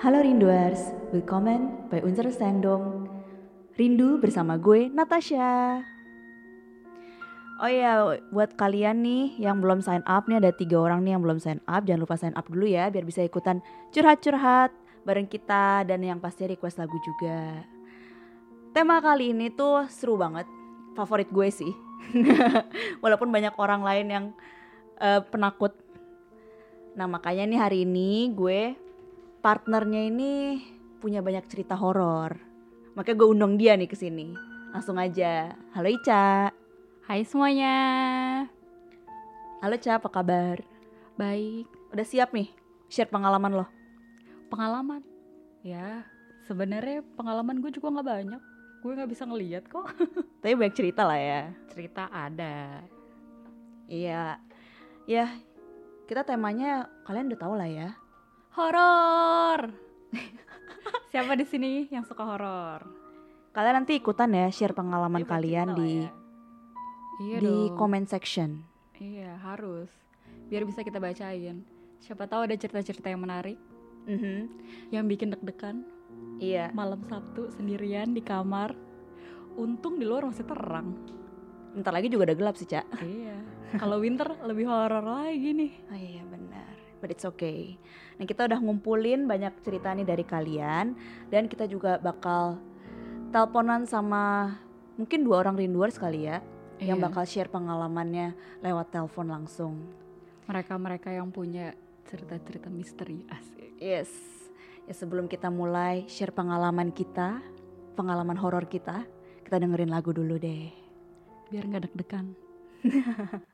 Halo Rinduers, willkommen bei unser Sendung Rindu bersama gue Natasha. Oh iya, buat kalian nih yang belum sign up nih ada tiga orang nih yang belum sign up, jangan lupa sign up dulu ya biar bisa ikutan curhat-curhat bareng kita dan yang pasti request lagu juga. Tema kali ini tuh seru banget, favorit gue sih. Walaupun banyak orang lain yang uh, penakut. Nah makanya nih hari ini gue partnernya ini punya banyak cerita horor. Makanya gue undang dia nih ke sini. Langsung aja. Halo Ica. Hai semuanya. Halo Ica, apa kabar? Baik. Udah siap nih share pengalaman lo? Pengalaman? Ya, sebenarnya pengalaman gue juga nggak banyak. Gue nggak bisa ngeliat kok. Tapi banyak cerita lah ya. Cerita ada. Iya. Ya, kita temanya kalian udah tahu lah ya. Horor. Siapa di sini yang suka horor? Kalian nanti ikutan ya share pengalaman Iya, kalian di ya. Iya di dong. comment section. Iya harus. Biar bisa kita bacain. Siapa tahu ada cerita-cerita yang menarik, Mhm. yang bikin deg-degan. Iya. Malam Sabtu sendirian di kamar. Untung di luar masih terang. Bentar lagi juga udah gelap sih, Cak. iya. Kalau winter lebih horor lagi nih. Oh iya benar. But it's okay. Nah kita udah ngumpulin banyak cerita nih dari kalian dan kita juga bakal teleponan sama mungkin dua orang rinduers kali ya yang Iya. bakal share pengalamannya lewat telepon langsung. mereka-mereka yang punya cerita-cerita misteri asik. Yes. Ya sebelum kita mulai share pengalaman kita, pengalaman horor kita, kita dengerin lagu dulu deh. Biar nggak deg-degan.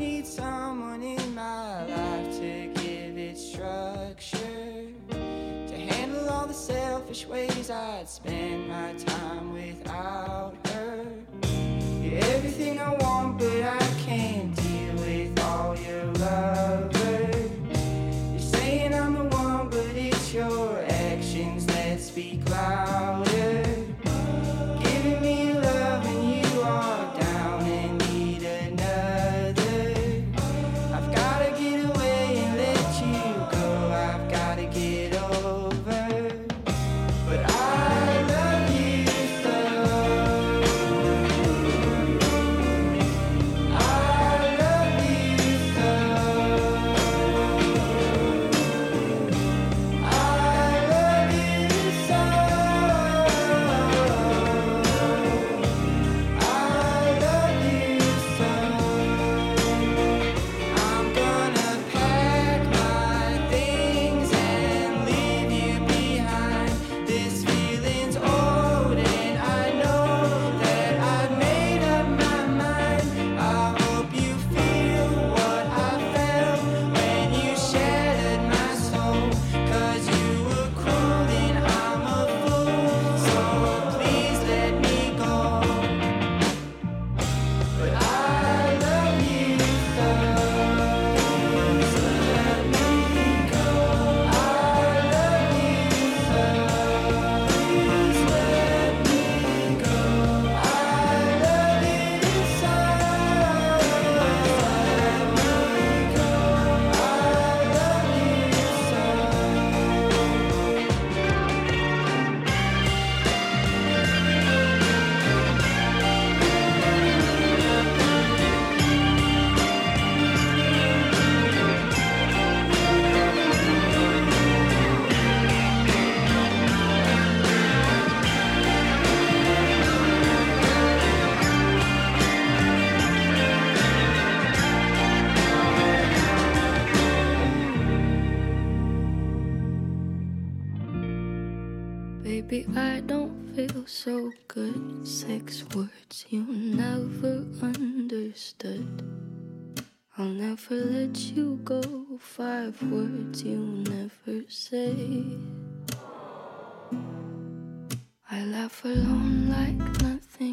need someone in my life to give it structure. To handle all the selfish ways I'd spend my time without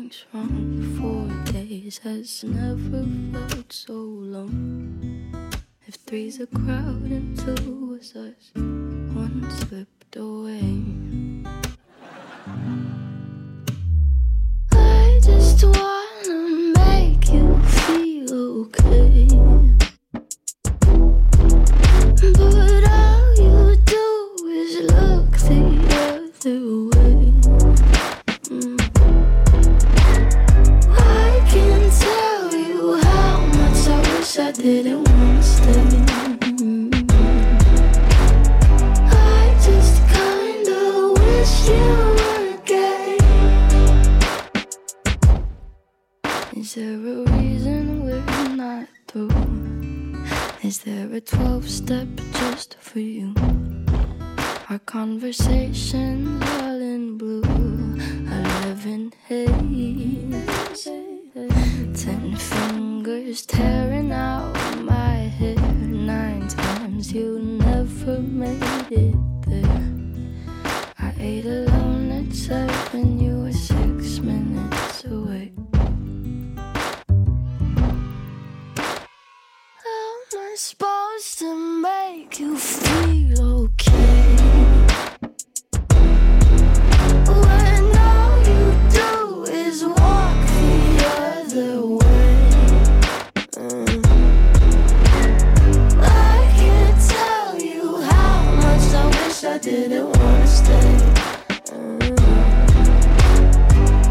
been strong for days has never felt so long. If three's a crowd and two was us, one slipped away. I just wanna make you feel okay. But all you do is look the other way. Wish you were gay. Is there a reason we're not through? Is there a 12 step just for you? Our conversations all in blue. I live in haze. Ten fingers tearing out my hair. Nine times you never made it there. I ate alone at seven, you were six minutes away. How am I supposed to make you feel didn't wanna stay.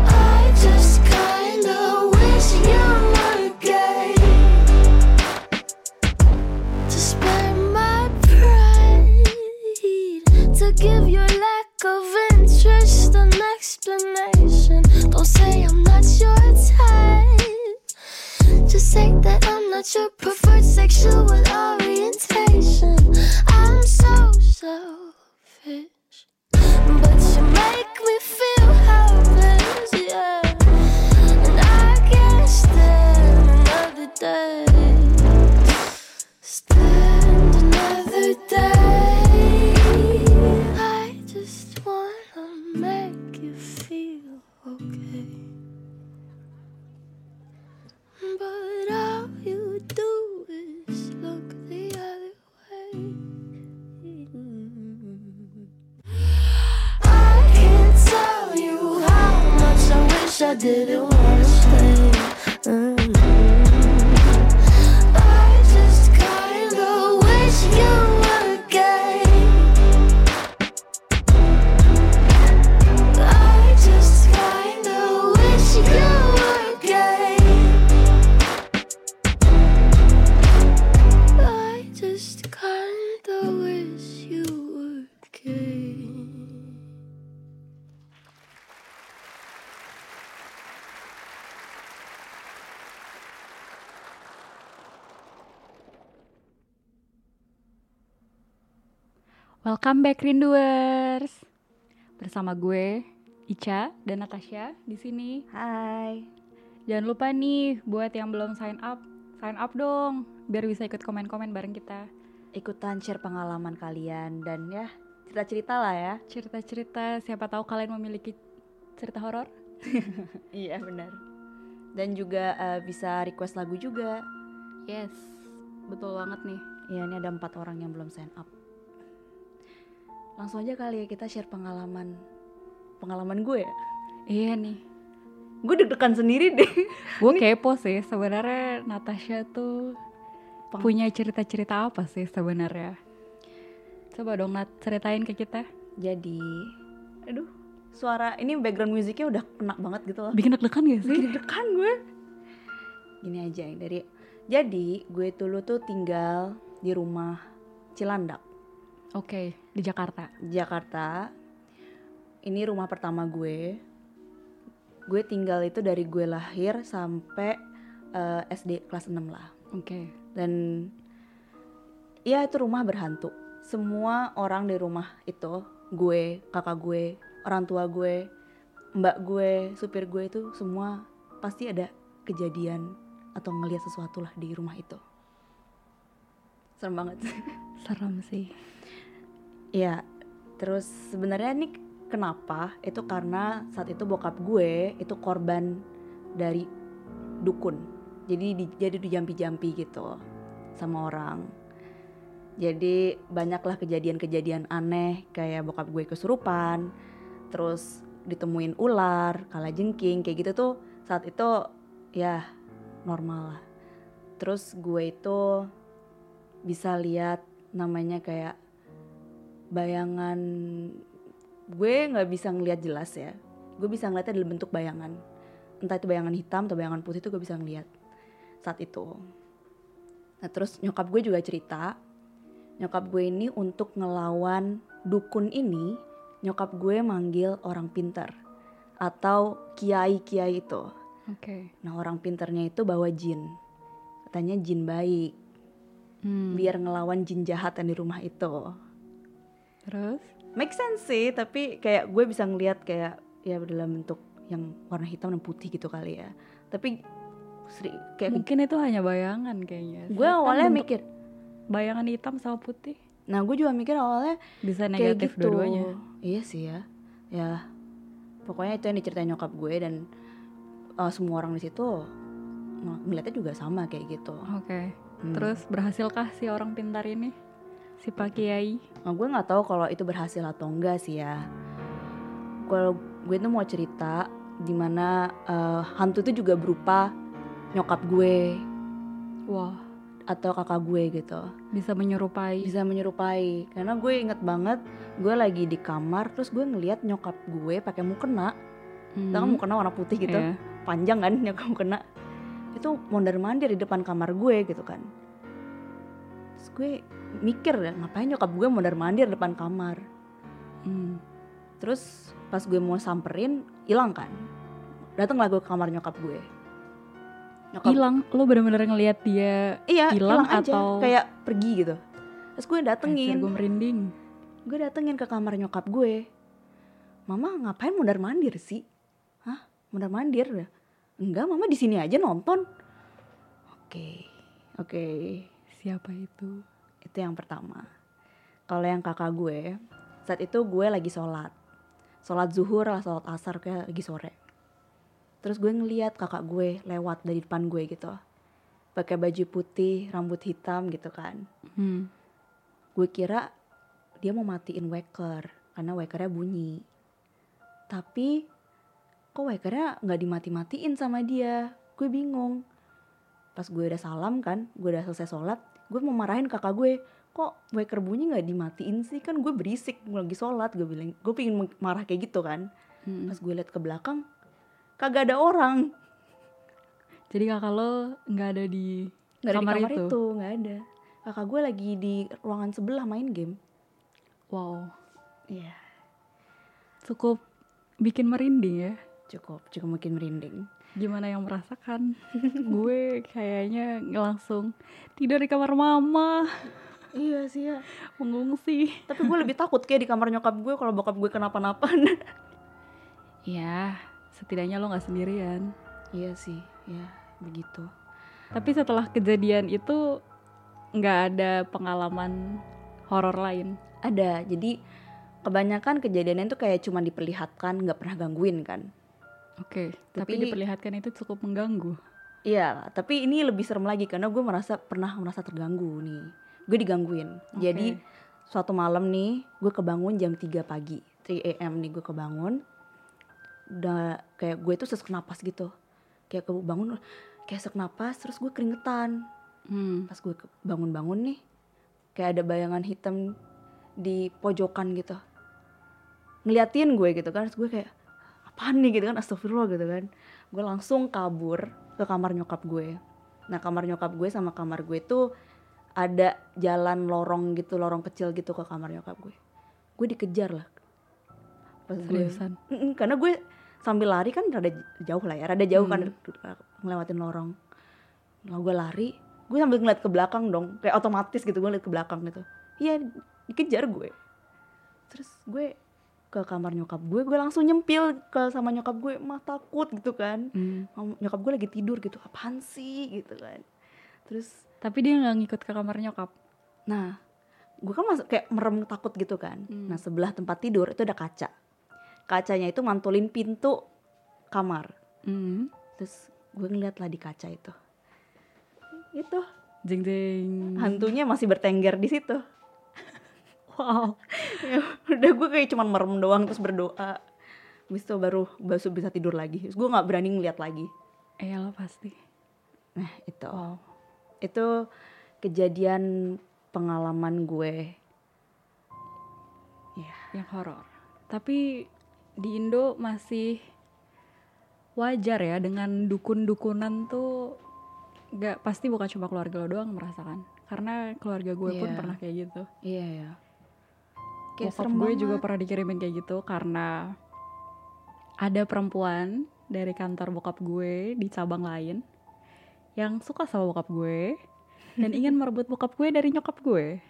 I just kinda wish you were gay to spare my pride, to give your lack of interest an explanation. Don't say I'm not your type, just say that I'm not your preferred sexual orientation. I'm so so selfish, but you make me feel helpless, yeah. Welcome back Rinduers. Bersama gue Ica dan Natasha di sini. Hai. Jangan lupa nih buat yang belum sign up, sign up dong biar bisa ikut komen-komen bareng kita. Ikutan share pengalaman kalian dan ya cerita-cerita lah ya. Cerita-cerita siapa tahu kalian memiliki cerita horor. Iya benar. Dan juga eh, bisa request lagu juga. Yes, betul banget nih. Iya ini ada empat orang yang belum sign up. Langsung aja kali ya kita share pengalaman pengalaman gue ya. Iya nih. Gue deg-degan sendiri deh. Gue kepo sih sebenarnya Natasha tuh Peng- punya cerita-cerita apa sih sebenarnya? Coba dong Nat ceritain ke kita. Jadi, aduh, suara ini background musiknya udah kena banget gitu loh. Bikin deg-degan gak sih? Bikin deg-degan gue. Gini aja yang dari jadi gue dulu tuh tinggal di rumah Cilandak, Oke, di Jakarta. Jakarta. Ini rumah pertama gue. Gue tinggal itu dari gue lahir sampai eh, SD kelas 6 lah. Oke. Dan ya itu rumah berhantu. Semua orang di rumah itu, gue, kakak gue, orang tua gue, mbak gue, supir gue itu semua pasti ada kejadian atau ngelihat sesuatu lah di rumah itu. Serem banget. Serem sih. Iya, terus sebenarnya ini kenapa? Itu karena saat itu bokap gue itu korban dari dukun. Jadi di, jadi dijampi-jampi gitu sama orang. Jadi banyaklah kejadian-kejadian aneh kayak bokap gue kesurupan, terus ditemuin ular, kalajengking kayak gitu tuh saat itu ya normal lah terus gue itu bisa lihat namanya kayak bayangan gue nggak bisa ngelihat jelas ya. Gue bisa ngeliatnya dalam bentuk bayangan. Entah itu bayangan hitam atau bayangan putih itu gue bisa ngeliat saat itu. Nah terus nyokap gue juga cerita nyokap gue ini untuk ngelawan dukun ini nyokap gue manggil orang pinter atau kiai-kiai itu. Oke. nah orang pinternya itu bawa jin. Katanya jin baik. Hmm. biar ngelawan jin jahat yang di rumah itu Terus? make sense sih tapi kayak gue bisa ngeliat kayak ya dalam bentuk yang warna hitam dan putih gitu kali ya tapi seri, kayak Mungkin itu hanya bayangan kayaknya. gue Kan awalnya mikir bayangan hitam sama putih nah gue juga mikir awalnya bisa kayak negatif gitu dua-duanya. iya sih ya ya pokoknya itu yang diceritain nyokap gue dan uh, semua orang di situ ng- ngeliatnya juga sama kayak gitu Oke. Hmm. Terus berhasilkah si orang pintar ini? Si Pak Kiai? Nah, gue nggak tahu kalau itu berhasil atau enggak sih ya. Kalau gue tuh mau cerita di mana eh, hantu itu juga berupa nyokap gue Wah, atau kakak gue gitu. bisa menyerupai. Bisa menyerupai. Karena gue inget banget gue lagi di kamar terus gue ngeliat nyokap gue pakai mukena. Hmm. Kan mukena warna putih gitu. Iya. Panjang kan nyokap mukena. Itu mondar-mandir di depan kamar gue gitu kan. Terus gue mikir ya, ngapain nyokap gue mondar-mandir depan kamar. Hmm. Terus pas gue mau samperin, hilang kan. Datanglah gue ke kamar nyokap gue. Nyokap, Hilang, lo bener-bener ngelihat dia iya, hilang atau- kayak pergi gitu. Terus gue datengin, gue merinding. gue datengin ke kamar nyokap gue. Mama ngapain mondar mandir sih? Hah, mondar mandir? Enggak, mama di sini aja nonton. Oke, oke, Siapa itu? Itu yang pertama. Kalau yang kakak gue, saat itu gue lagi sholat. Sholat zuhur lah, sholat asar kayak lagi sore. Terus gue ngeliat kakak gue lewat dari depan gue gitu. Pakai baju putih, rambut hitam gitu kan. Hmm. Gue kira dia mau matiin waker karena wakernya bunyi. Tapi kok wakernya nggak dimati-matiin sama dia? Gue bingung. Pas gue udah salam kan, gue udah selesai sholat, gue mau marahin kakak gue. Kok waker bunyi nggak dimatiin sih? Kan gue berisik, gue lagi sholat. Gue bilang, gue pingin marah kayak gitu kan. Hmm. Pas gue liat ke belakang, kagak ada orang. Jadi kakak lo nggak ada di Nggak ada kamar, di kamar itu. nggak ada. Kakak gue lagi di ruangan sebelah main game. Wow, Iya, cukup bikin merinding ya. cukup, cukup mungkin merinding. Gimana yang merasakan? gue kayaknya langsung tidur di kamar mama, Iya sih ya. mengungsi. Tapi gue lebih takut kayak di kamar nyokap gue kalau bokap gue kenapa-napa. Ya, setidaknya lo nggak sendirian. iya sih, ya begitu. Tapi setelah kejadian itu nggak ada pengalaman horor lain. Ada, jadi kebanyakan kejadiannya tuh kayak cuma diperlihatkan, nggak pernah gangguin kan. Oke, tapi, Tapi- diperlihatkan itu cukup mengganggu. Iya, tapi ini lebih serem lagi karena gue merasa pernah merasa terganggu nih. Gue digangguin. Jadi suatu malam nih, gue kebangun jam 3 pagi, 3 am nih gue kebangun. Udah kayak gue tuh sesak napas gitu. Kayak kebangun kayak sesak napas terus gue keringetan. Hmm. Pas gue bangun-bangun nih, kayak ada bayangan hitam di pojokan gitu. Ngeliatin gue gitu kan, terus gue kayak apaan nih gitu kan, astagfirullah gitu kan. Gue langsung kabur ke kamar nyokap gue. Nah kamar nyokap gue sama kamar gue tuh ada jalan lorong gitu, lorong kecil gitu ke kamar nyokap gue. Gue dikejar lah. Pas gue, Seriusan. Karena gue sambil lari kan rada jauh lah ya, rada jauh kan Hmm. ngelewatin lorong. Lalu gue lari, gue sambil ngeliat ke belakang dong, kayak otomatis gitu gue liat ke belakang gitu. Iya, dikejar gue. Terus gue ke kamar nyokap gue, gue langsung nyempil ke sama nyokap gue, mah takut gitu kan. Hmm. Nyokap gue lagi tidur gitu, apaan sih gitu kan. Terus, Tapi dia nggak ngikut ke kamar nyokap. nah, gue kan masuk kayak merem takut gitu kan. Hmm. Nah sebelah tempat tidur itu ada kaca. Kacanya itu mantulin pintu kamar. Hmm. Terus gue ngeliat lah di kaca itu. Itu Jeng jeng. hantunya masih bertengger di situ. Wow. ya udah gue kayak cuman merem doang terus berdoa Habis itu baru baru bisa tidur lagi. Terus gue nggak berani ngeliat lagi. Iya lo pasti. Nah itu, Wow. itu kejadian pengalaman gue. Ya, Yang horor. Tapi di Indo masih wajar ya dengan dukun-dukunan tuh nggak pasti bukan cuma keluarga lo doang merasakan. Karena keluarga gue pun Iya. pernah kayak gitu. iya ya. Bokap gue juga pernah dikirimin kayak gitu karena ada perempuan dari kantor bokap gue di cabang lain yang suka sama bokap gue dan ingin merebut bokap gue dari nyokap gue.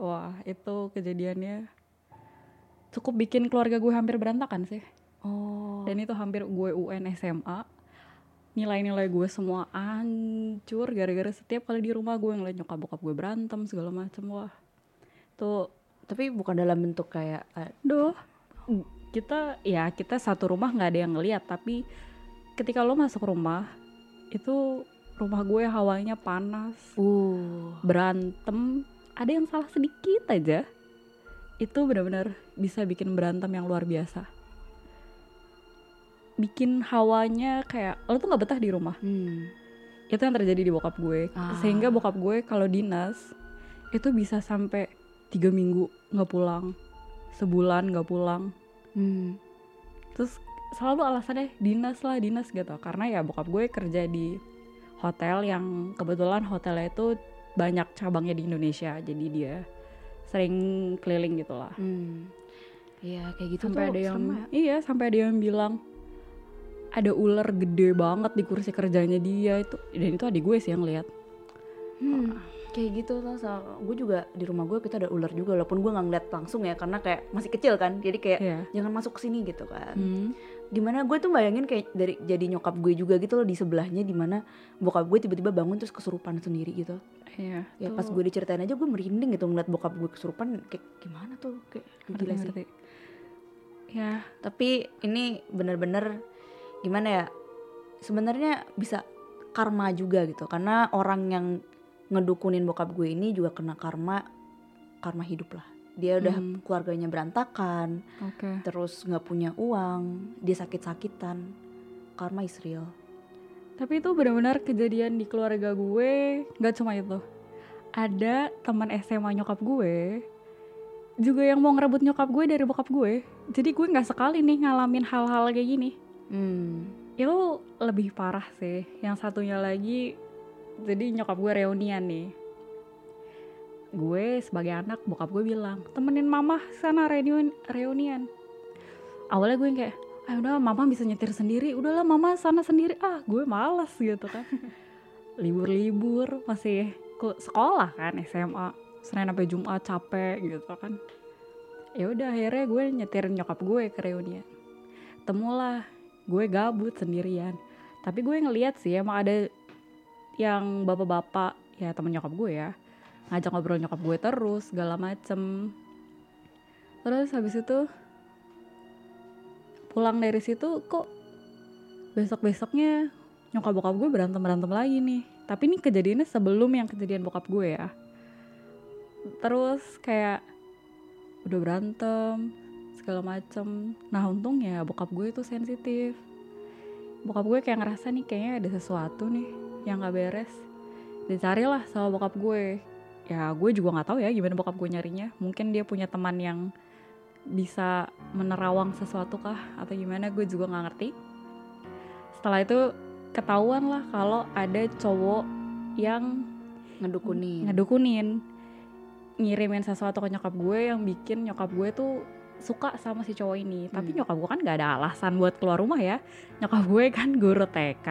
Wah, itu kejadiannya cukup bikin keluarga gue hampir berantakan sih. Oh. Dan itu hampir gue UN SMA. Nilai-nilai gue semua hancur gara-gara setiap kali di rumah gue ngeliat nyokap bokap gue berantem segala macem wah. Tuh Tapi bukan dalam bentuk kayak Duh, kita ya kita satu rumah nggak ada yang ngeliat tapi ketika lo masuk rumah itu rumah gue hawanya panas, uh berantem, ada yang salah sedikit aja itu benar-benar bisa bikin berantem yang luar biasa. Bikin hawanya kayak lo tuh nggak betah di rumah. hmm. Itu yang terjadi di bokap gue. Ah. Sehingga bokap gue kalau dinas itu bisa sampai tiga minggu nggak pulang, sebulan nggak pulang. Hmm. terus selalu alasannya dinas lah dinas gitu karena ya bokap gue kerja di hotel yang kebetulan hotelnya itu banyak cabangnya di Indonesia jadi dia sering keliling gitu lah Hmm. Iya kayak gitu sampai tuh ada yang ya. iya sampai ada yang bilang ada ular gede banget di kursi kerjanya dia itu dan itu adik gue sih yang lihat Hmm, kayak gitu tuh sama gue juga di rumah gue kita ada ular juga walaupun gue nggak ngeliat langsung ya karena kayak masih kecil kan jadi kayak Iya. jangan masuk ke sini gitu kan Hmm. gimana gue tuh bayangin kayak dari jadi nyokap gue juga gitu loh di sebelahnya di mana bokap gue tiba-tiba bangun terus kesurupan sendiri gitu Iya, ya tuh pas gue diceritain aja gue merinding gitu ngeliat bokap gue kesurupan kayak gimana tuh kayak ngerti, gila sih. Ya, tapi ini bener-bener gimana ya sebenarnya bisa karma juga gitu karena orang yang ngedukunin bokap gue ini juga kena karma karma hidup lah dia udah Hmm. keluarganya berantakan oke. terus nggak punya uang dia sakit-sakitan karma is real Tapi itu benar-benar kejadian di keluarga gue, nggak cuma itu. Ada teman SMA nyokap gue juga yang mau ngerebut nyokap gue dari bokap gue. Jadi gue nggak sekali nih ngalamin hal-hal kayak gini. hmm. Itu lebih parah sih. Yang satunya lagi, jadi nyokap gue reunian nih. Gue sebagai anak, bokap gue bilang, temenin mama sana reunian. reunian. Awalnya gue yang kayak, ah udah mama bisa nyetir sendiri, udahlah mama sana sendiri. Ah gue malas gitu kan. Libur-libur, masih ke sekolah kan SMA. Senin sampai Jumat capek gitu kan. Ya udah akhirnya gue nyetirin nyokap gue ke reunian. Temulah gue gabut sendirian tapi gue ngeliat sih emang ada yang bapak-bapak ya temen nyokap gue ya ngajak ngobrol nyokap gue terus segala macem. Terus habis itu pulang dari situ kok besok besoknya nyokap bokap gue berantem berantem lagi nih. Tapi ini kejadiannya sebelum yang kejadian bokap gue ya. Terus kayak udah berantem segala macem. Nah untungnya bokap gue itu sensitif. Bokap gue kayak ngerasa nih kayaknya ada sesuatu nih yang nggak beres. Dicarilah sama bokap gue. Ya gue juga nggak tahu ya gimana bokap gue nyarinya. Mungkin dia punya teman yang bisa menerawang sesuatu kah atau gimana gue juga nggak ngerti. Setelah itu ketahuan lah kalau ada cowok yang ngedukunin. ngedukunin. Ngirimin sesuatu ke nyokap gue yang bikin nyokap gue tuh suka sama si cowok ini. Tapi Hmm. nyokap gue kan gak ada alasan buat keluar rumah ya. Nyokap gue kan guru TK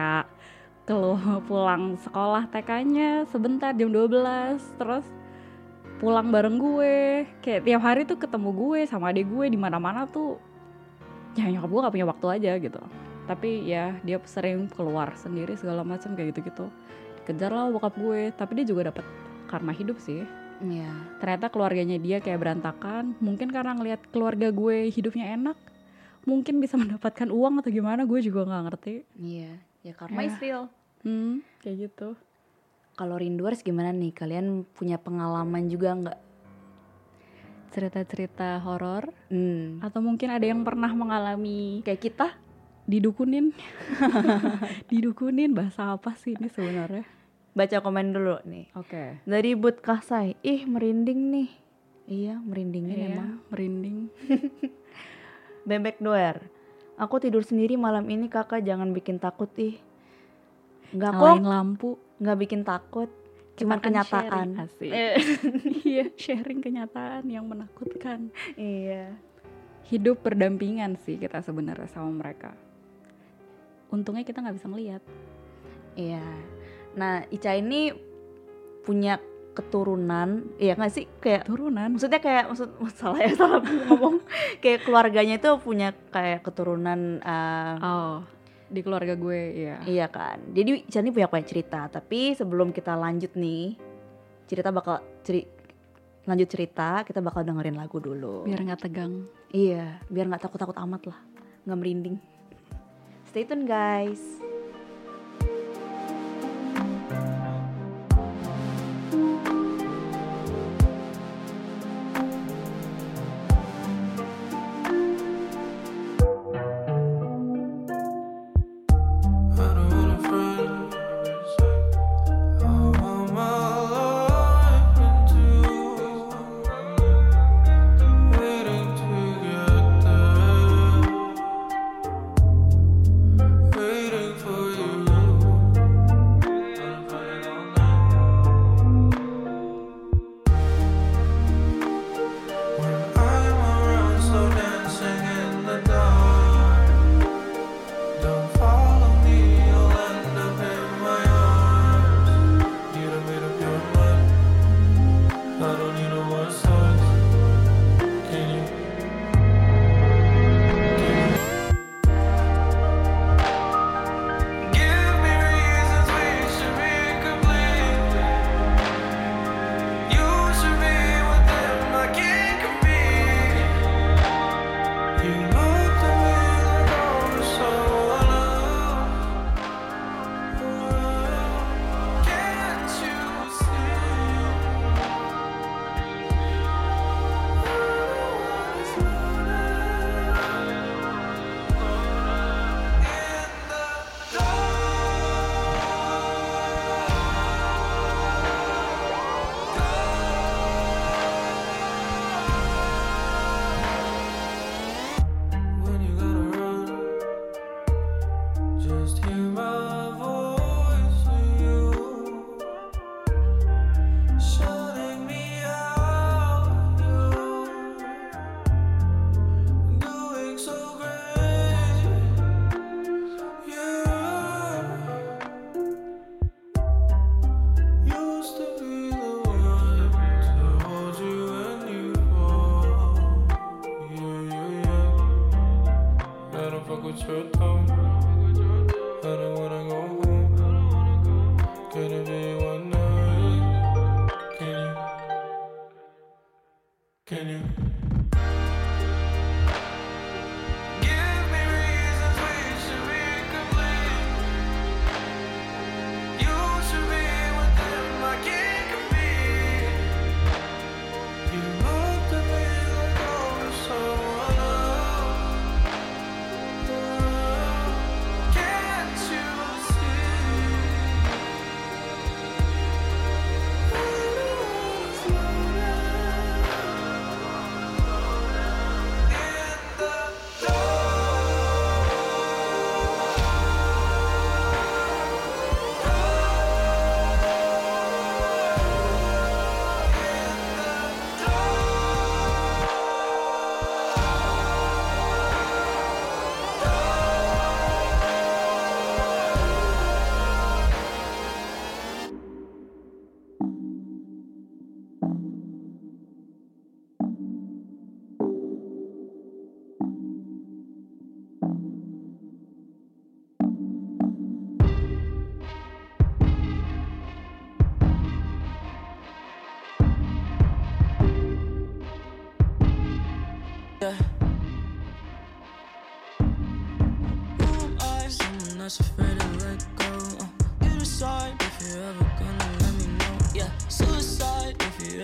keluar pulang sekolah TK-nya sebentar jam 12 terus pulang bareng gue. Kayak tiap hari tuh ketemu gue sama adik gue di mana-mana tuh ya nyokap gue gak punya waktu aja gitu. Tapi ya dia sering keluar sendiri segala macam kayak gitu-gitu. Dikejar lah bokap gue tapi dia juga dapat karma hidup sih. Iya. ternyata keluarganya dia kayak berantakan. Mungkin karena ngelihat keluarga gue hidupnya enak mungkin bisa mendapatkan uang atau gimana gue juga nggak ngerti. Iya, ya karma Ya. is real. Hmm kayak gitu Kalau rinduers gimana nih? Kalian punya pengalaman juga nggak? cerita-cerita horor Hmm. atau mungkin ada yang pernah mengalami Kayak kita didukunin didukunin bahasa apa sih ini sebenarnya baca komen dulu nih. oke Dari Bud Kasai, ih merinding nih. Iya, merindingin Iya, emang. merinding Bebek doer. Aku tidur sendiri malam ini kakak jangan bikin takut ih. Enggak kok, lampu nggak bikin takut. Cuman kan kenyataan. sharing. Eh, iya sharing kenyataan yang menakutkan iya. hidup berdampingan sih kita sebenarnya sama mereka untungnya kita nggak bisa ngelihat Iya. Nah, Ica ini punya keturunan, iya nggak sih kayak turunan maksudnya kayak maksud salah ya salah ngomong kayak keluarganya itu punya kayak keturunan eh, oh di keluarga gue ya Iya kan. Jadi Ica ini punya banyak cerita, tapi sebelum kita lanjut nih, cerita bakal ceri lanjut cerita, kita bakal dengerin lagu dulu. biar nggak tegang Iya, biar nggak takut-takut amat lah, nggak merinding. Stay tune guys.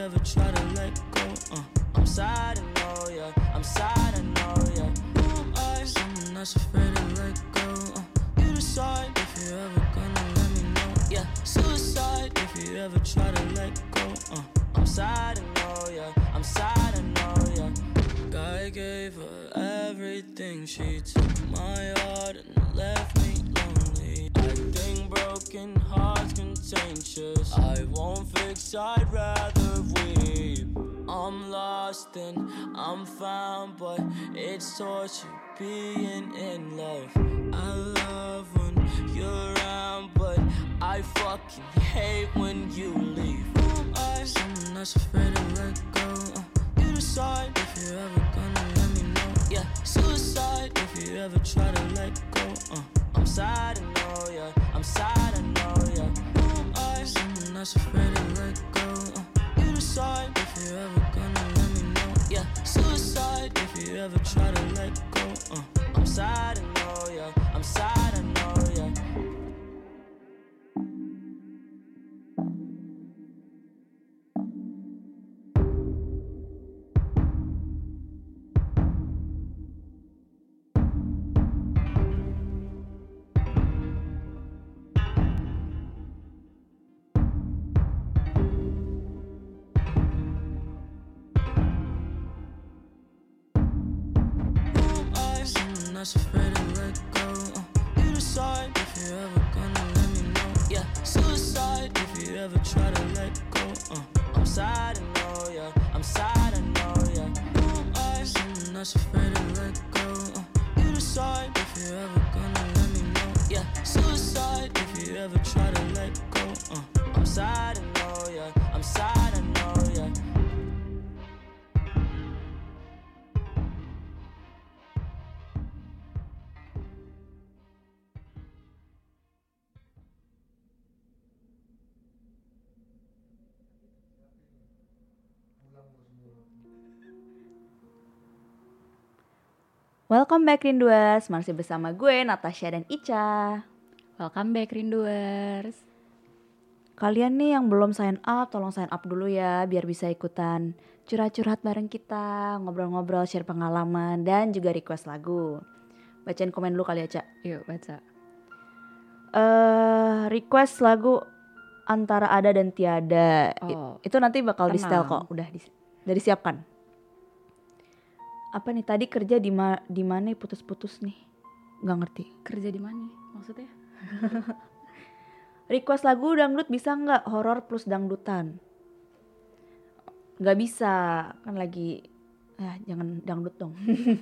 never try to let go. Uh, I'm sad, I know, yeah. I'm sad, I know, yeah. Who am I? Someone that's afraid to let go. Uh, you decide if you ever gonna let me know. Yeah, suicide if you ever try to let go. Uh, I'm sad, I know, yeah. I'm sad, I know, yeah. I gave her everything. She took my heart and contagious. I won't fix, I'd rather weep. I'm lost and I'm found, but it's torture being in love. I love when you're around, but I fucking hate when you leave. I? Someone that's afraid to let go. Uh, you decide if you're ever gonna let me know. Yeah, suicide if you ever try to let go. Uh, I'm sad, I know, yeah. I'm sad, I know, That's afraid to let go. Uh, you decide if you're ever gonna let me know. Yeah, suicide if you ever try to let go. Uh, I'm sad, I That's afraid to let go. Uh, you decide if you're ever gonna let me know. Yeah, suicide if you ever try to let go. Uh, I'm sad, I know, yeah. I'm sad, I know, yeah. Who am I? Someone that's afraid to let go. Uh, you decide if you're ever gonna let me know. Yeah, suicide if you ever try to let go. Uh, I'm sad, I know, Welcome back Rinduers, masih bersama gue Natasha dan Ica. Welcome back Rinduers. Kalian nih yang belum sign up, tolong sign up dulu ya biar bisa ikutan curhat-curhat bareng kita, ngobrol-ngobrol, share pengalaman dan juga request lagu. Bacain komen dulu kali ya, Cak. Yuk baca. Eh, request lagu antara ada dan tiada. Oh, Itu nanti bakal di setel tenang. kok, udah di, udah disiapkan. Apa nih tadi kerja di ma di mana putus-putus nih? Nggak ngerti. kerja di mana? Maksudnya? Request lagu dangdut bisa nggak horor plus dangdutan? Nggak bisa, kan lagi ah jangan dangdut dong.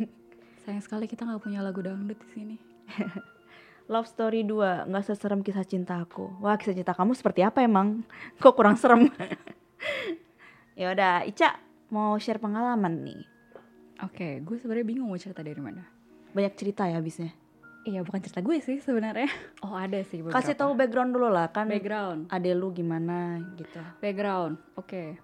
Sayang sekali kita nggak punya lagu dangdut di sini. Love Story 2, nggak seserem kisah cinta aku. Wah, kisah cinta kamu seperti apa emang? Kok kurang serem? ya udah, Ica mau share pengalaman nih. Oke, gue sebenarnya bingung mau cerita dari mana. Banyak cerita ya habisnya. Iya, bukan cerita gue sih sebenarnya. Oh, ada sih beberapa. Kasih tahu background dulu lah kan. background. Ade lu gimana gitu. Background, oke.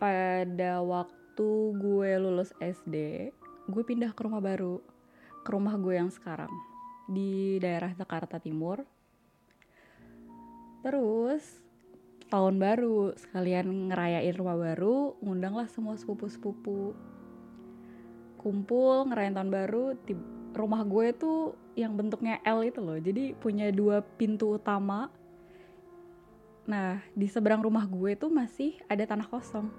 Pada waktu gue lulus SD, gue pindah ke rumah baru, ke rumah gue yang sekarang di daerah Jakarta Timur. Terus tahun baru sekalian ngerayain rumah baru, ngundanglah semua sepupu-sepupu. Kumpul ngerayain tahun baru, di rumah gue tuh yang bentuknya L itu loh. Jadi punya dua pintu utama Nah, di seberang rumah gue tuh masih ada tanah kosong.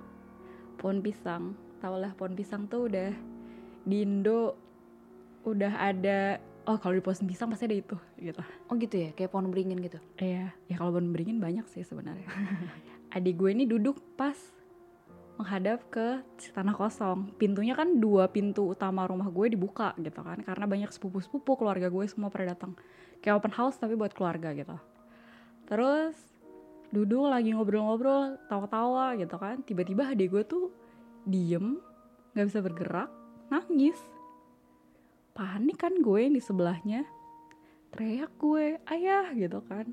Pohon pisang. Tau lah pohon pisang tuh udah di Indo udah ada oh kalau di pohon pisang pasti ada itu gitu. Oh gitu ya, kayak pohon beringin gitu. Iya, ya kalau pohon beringin banyak sih sebenarnya. Adik gue ini duduk pas menghadap ke tanah kosong. Pintunya kan dua pintu utama rumah gue dibuka gitu kan karena banyak sepupu-sepupu keluarga gue semua pada datang. Kayak open house tapi buat keluarga gitu. Terus duduk lagi ngobrol-ngobrol, tawa-tawa gitu kan. Tiba-tiba adik gue tuh diem, nggak bisa bergerak, nangis. Panik kan gue yang di sebelahnya. Teriak gue, ayah gitu kan.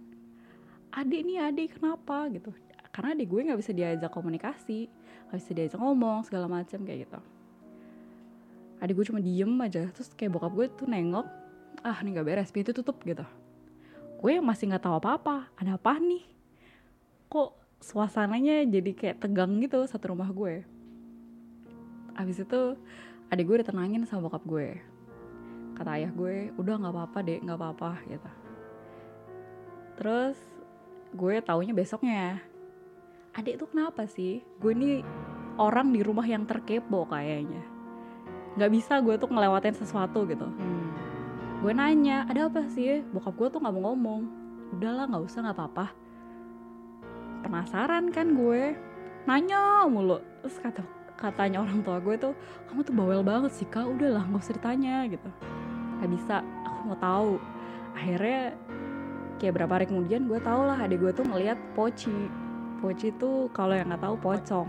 Adik nih adik kenapa gitu. Karena adik gue nggak bisa diajak komunikasi, nggak bisa diajak ngomong segala macam kayak gitu. Adik gue cuma diem aja, terus kayak bokap gue tuh nengok, ah ini nggak beres, pintu tutup gitu. Gue masih nggak tahu apa-apa, ada apa nih? kok suasananya jadi kayak tegang gitu satu rumah gue. Abis itu adik gue ditenangin sama bokap gue. Kata ayah gue udah nggak apa-apa deh nggak apa-apa gitu. Terus gue taunya besoknya adik tuh kenapa sih? Gue ini orang di rumah yang terkepo kayaknya. Nggak bisa gue tuh ngelewatin sesuatu gitu. Hmm. gue nanya ada apa sih? Bokap gue tuh nggak mau ngomong. Udahlah nggak usah nggak apa-apa. Penasaran kan gue nanya mulu. Terus kata katanya orang tua gue tuh kamu tuh bawel banget sih kak. Udahlah nggak usah ditanya gitu nggak bisa aku mau tahu. Akhirnya kayak berapa hari kemudian gue tau lah adik gue tuh ngeliat poci poci tuh kalau yang nggak tahu pocong.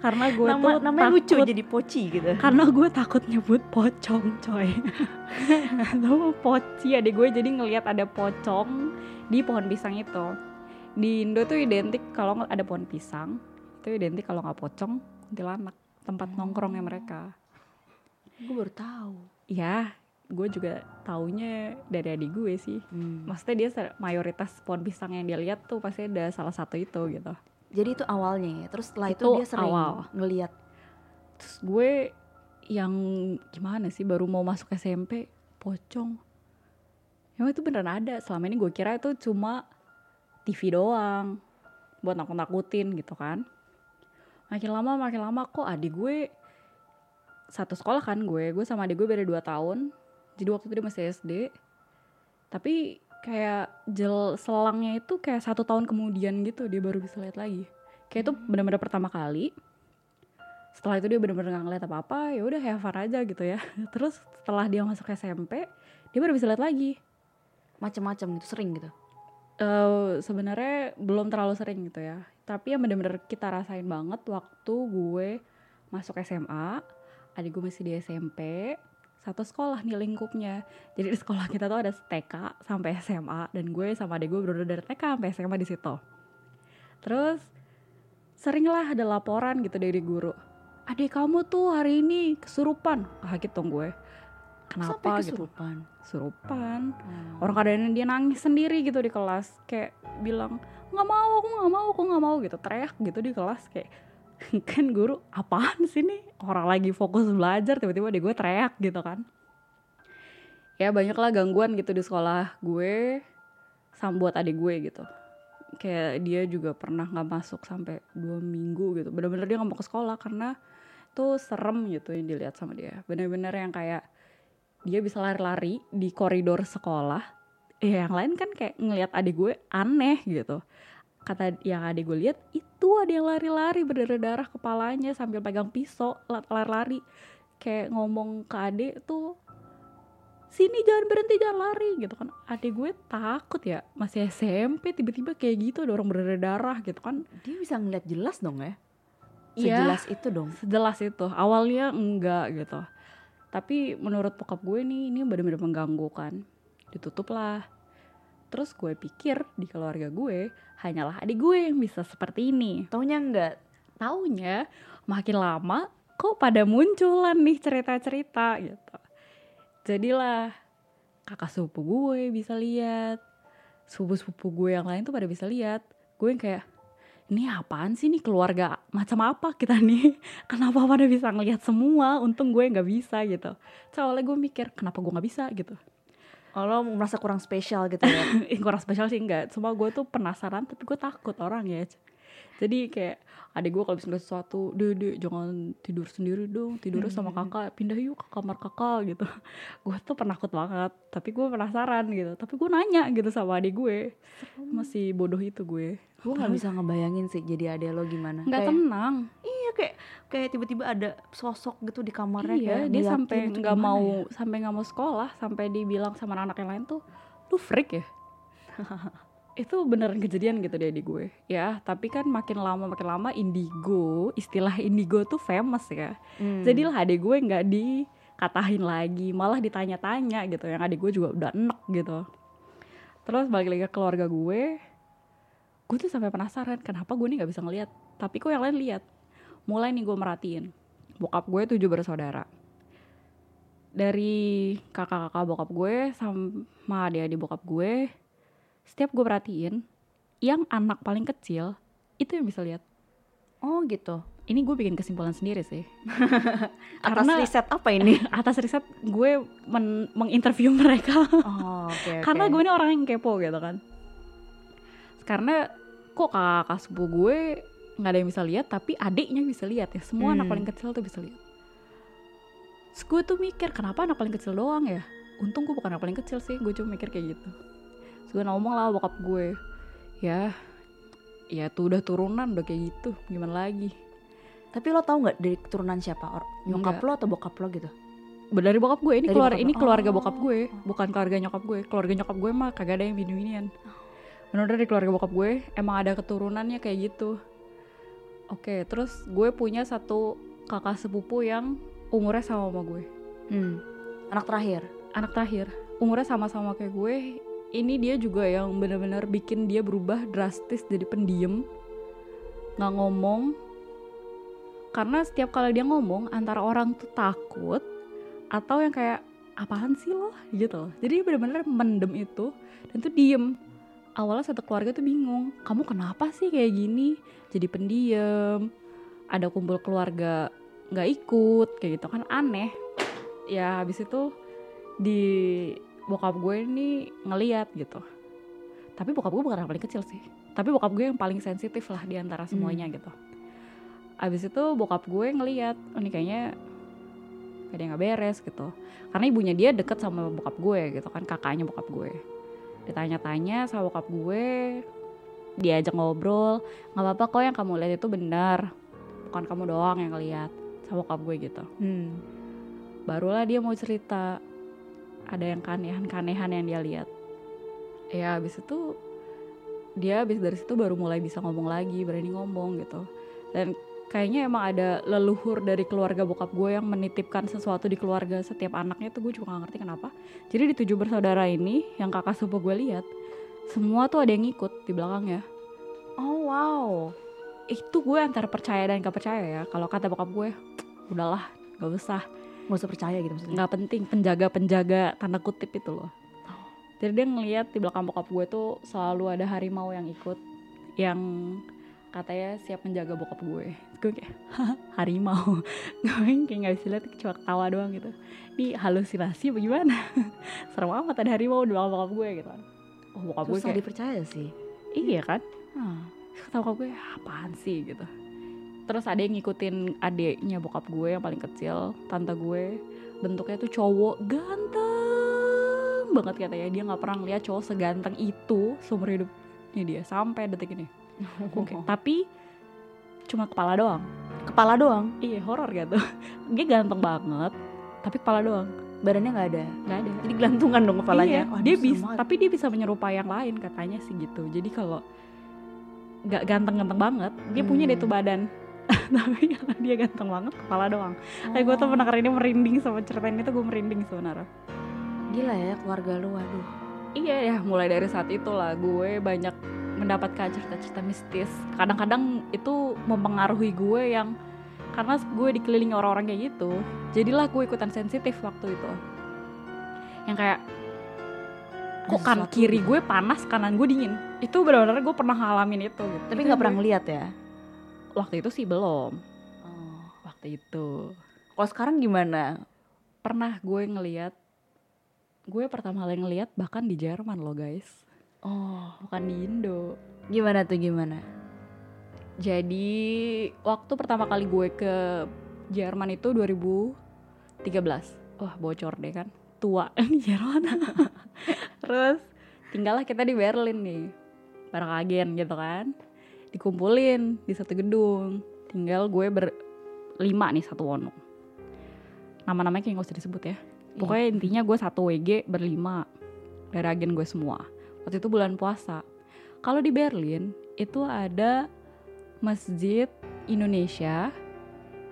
Karena gue Nama, tuh namanya lucu takut jadi poci gitu. karena gue takut nyebut pocong coy. Lalu poci adik gue jadi ngelihat ada pocong di pohon pisang itu. Di Indo tuh identik kalau ada pohon pisang itu identik kalau nggak pocong kuntilanak tempat nongkrongnya mereka. Gue baru tahu. ya gue juga taunya dari adik gue sih Hmm. maksudnya dia mayoritas pohon pisang yang dia lihat tuh pasti ada salah satu itu gitu Jadi itu awalnya ya. Terus setelah itu, Itu dia sering awal. ngelihat. terus gue yang gimana sih baru mau masuk SMP pocong emang itu beneran ada selama ini gue kira itu cuma TV doang buat nakut-nakutin gitu kan makin lama makin lama kok adik gue satu sekolah kan gue gue sama adik gue beda 2 tahun jadi waktu itu dia masih SD tapi kayak jel selangnya itu kayak satu tahun kemudian gitu dia baru bisa lihat lagi. Kayak itu benar-benar pertama kali. Setelah itu dia benar-benar nggak ngeliat apa-apa ya udah have fun aja gitu ya. Terus setelah dia masuk SMP dia baru bisa lihat lagi. Macam-macam gitu, sering gitu. Eh sebenarnya belum terlalu sering gitu ya. Tapi yang benar-benar kita rasain banget waktu gue masuk SMA adik gue masih di SMP satu sekolah nih lingkupnya. Jadi di sekolah kita tuh ada TK sampai SMA dan gue sama adik gue bener dari TK sampai SMA di situ. Terus seringlah ada laporan gitu dari guru. Adik kamu tuh hari ini kesurupan. Kaget dong gue. Kenapa Sampai gitu. kesurupan. kesurupan Hmm. orang kadang dia nangis sendiri gitu di kelas. Kayak bilang nggak mau aku nggak mau aku nggak mau gitu. Teriak gitu di kelas kayak kan guru apaan sih nih orang lagi fokus belajar tiba-tiba deh gue teriak gitu kan. Ya banyak lah gangguan gitu di sekolah gue sama buat adik gue gitu. Kayak dia juga pernah nggak masuk sampai dua minggu gitu. Bener-bener dia nggak mau ke sekolah karena tuh serem gitu yang dilihat sama dia. Bener-bener yang kayak dia bisa lari-lari di koridor sekolah. Ya yang lain kan kayak ngelihat adik gue aneh gitu kata yang adik gue lihat itu ada yang lari-lari berdarah-darah kepalanya sambil pegang pisau la- lari-lari kayak ngomong ke adik tuh sini jangan berhenti jangan lari gitu kan adik gue takut ya masih SMP tiba-tiba kayak gitu ada orang berdarah gitu kan Dia bisa ngeliat jelas dong ya. Iya. Sejelas itu dong. sejelas itu awalnya enggak gitu tapi menurut bokap gue nih ini benar-benar mengganggu kan ditutup lah terus gue pikir di keluarga gue hanyalah adik gue yang bisa seperti ini. Taunya enggak. taunya makin lama kok pada munculan nih cerita-cerita gitu. Jadilah kakak sepupu gue bisa lihat. Sepupu-sepupu gue yang lain tuh pada bisa lihat. Gue yang kayak ini apaan sih? Nih keluarga macam apa kita nih? Kenapa pada bisa ngelihat semua? Untung gue nggak bisa gitu. Soalnya gue mikir kenapa gue nggak bisa? gitu Oh, merasa kurang spesial gitu ya. Kurang spesial sih enggak cuma gue tuh penasaran tapi gue takut orang ya jadi kayak adik gue kalau bisa ngeliat sesuatu deh deh jangan tidur sendiri dong tidurnya sama kakak pindah yuk ke kamar kakak gitu. Gue tuh penakut banget tapi gue penasaran gitu. Tapi gue nanya gitu sama adik gue. Masih bodoh itu gue. Gue nggak bisa ngebayangin sih jadi adek lo gimana. nggak Kayak- tenang. Iya kayak kayak tiba-tiba ada sosok gitu di kamarnya iya kayak dia sampai itu nggak mau ya? sampai nggak mau sekolah sampai dibilang sama anak yang lain tuh lu freak ya itu beneran kejadian gitu dia di gue. Ya tapi kan makin lama makin lama indigo istilah indigo tuh famous ya. Hmm. jadilah adik gue nggak dikatahin lagi malah ditanya-tanya gitu. Yang adik gue juga udah enek gitu. Terus balik lagi ke keluarga gue gue tuh sampai penasaran kenapa gue nih nggak bisa ngeliat? Tapi kok yang lain lihat mulai nih gue merhatiin. Bokap gue tujuh bersaudara. Dari kakak-kakak bokap gue sama adik-adik bokap gue setiap gue perhatiin yang anak paling kecil itu yang bisa lihat Oh gitu. ini gue bikin kesimpulan sendiri sih Atas Karena- riset apa ini? atas riset gue men- menginterview mereka Oh, oke. karena gue ini orang yang kepo gitu kan karena kok kakak sepupu gue nggak ada yang bisa lihat tapi adiknya bisa lihat ya semua anak Hmm. paling kecil tuh bisa lihat Terus gue tuh mikir kenapa anak paling kecil doang ya untung gue bukan anak paling kecil sih gue cuma mikir kayak gitu gue ngomong lah bokap gue ya ya tuh udah turunan udah kayak gitu gimana lagi Tapi lo tau nggak dari keturunan siapa? Or nyokap Enggak. lo atau bokap lo gitu? dari bokap gue ini Dari keluar bokap ini keluarga Oh. bokap gue bukan keluarga nyokap gue keluarga nyokap gue mah kagak ada yang bini-binian bener dari keluarga bokap gue emang ada keturunannya kayak gitu oke terus gue punya satu kakak sepupu yang umurnya sama sama gue Hmm. Anak terakhir. anak terakhir umurnya sama-sama kayak gue ini dia juga yang benar-benar bikin dia berubah drastis jadi pendiam nggak ngomong. Karena setiap kali dia ngomong antara orang tuh takut atau yang kayak apaan sih lo? gitu loh. Jadi benar-benar mendem itu dan tuh diem. Awalnya satu keluarga tuh bingung kamu kenapa sih kayak gini? Jadi pendiam. Ada kumpul keluarga nggak ikut kayak gitu kan aneh. Ya habis itu di bokap gue ini ngeliat gitu. Tapi bokap gue bukan yang paling kecil sih. Tapi bokap gue yang paling sensitif lah di antara semuanya gitu. Abis itu bokap gue ngeliat oh, ini kayaknya ada yang nggak beres gitu. Karena ibunya dia deket sama bokap gue gitu kan kakaknya bokap gue. Ditanya-tanya sama bokap gue diajak ngobrol nggak apa-apa kok yang kamu lihat itu benar bukan kamu doang yang ngeliat sama bokap gue gitu. Hmm. barulah dia mau cerita ada yang kanehan-kanehan yang dia lihat. Ya habis itu dia habis dari situ baru mulai bisa ngomong lagi berani ngomong gitu. Dan kayaknya emang ada leluhur dari keluarga bokap gue yang menitipkan sesuatu di keluarga setiap anaknya tuh gue juga gak ngerti kenapa. Jadi di tujuh bersaudara ini yang kakak sepupu gue lihat semua tuh ada yang ngikut di belakangnya Oh wow. itu gue antara percaya dan gak percaya ya kalau kata bokap gue udahlah gak usah Gak usah percaya gitu maksudnya. nggak penting penjaga penjaga tanda kutip itu loh. Jadi dia ngeliat di belakang bokap gue tuh selalu ada harimau yang ikut yang katanya siap menjaga bokap gue. Gue kayak "Hah, harimau? Gue kayak nggak bisa lihat cuma ketawa doang gitu. Ini halusinasi apa gimana? Serem amat ada harimau di belakang bokap gue gitu. Oh bokap gue Susah kayak dipercaya sih. iya kan? Hmm. bokap gue apaan sih? gitu terus ada yang ngikutin adiknya bokap gue yang paling kecil tante gue bentuknya tuh cowok ganteng banget katanya dia nggak pernah lihat cowok seganteng itu seumur hidupnya dia sampai detik ini Oke, tapi cuma kepala doang Kepala doang. iya horor gitu dia ganteng banget tapi kepala doang Badannya nggak ada. nggak ada Jadi gelantungan dong kepalanya. Iya, Wah, dia bisa, tapi dia bisa menyerupai yang lain katanya sih gitu. Jadi kalau nggak ganteng-ganteng banget, dia punya deh Hmm. tuh badan. tapi dia ganteng banget, kepala doang. Kayak gue tuh Oh. mendengar ini merinding sama cerita ini tuh gue merinding sebenarnya. Gila ya keluarga lu, aduh. Iya ya, mulai dari saat itulah gue banyak mendapatkan cerita-cerita mistis. Kadang-kadang itu mempengaruhi gue yang karena gue dikelilingi orang-orang kayak gitu. Jadilah gue ikutan sensitif waktu itu. Yang kayak kok kan kiri gitu. gue panas, kanan gue dingin. Itu benar-benar gue pernah ngalamin itu gitu. Tapi nggak pernah ngeliat ya. Waktu itu sih belum. Oh. Waktu itu Kalau sekarang gimana? pernah gue ngeliat gue pertama kali ngeliat bahkan di Jerman loh guys Oh. bukan di Indo Gimana tuh gimana? Jadi waktu pertama kali gue ke Jerman itu 2013. Wah bocor deh kan, tua di Jerman. Terus tinggallah kita di Berlin nih, bareng agen gitu kan. Dikumpulin di satu gedung. Tinggal gue berlima nih satu wono. Nama-namanya kayak gak usah disebut ya. Pokoknya intinya gue satu WG berlima dari agen gue semua. Waktu itu bulan puasa. Kalau di Berlin itu ada masjid Indonesia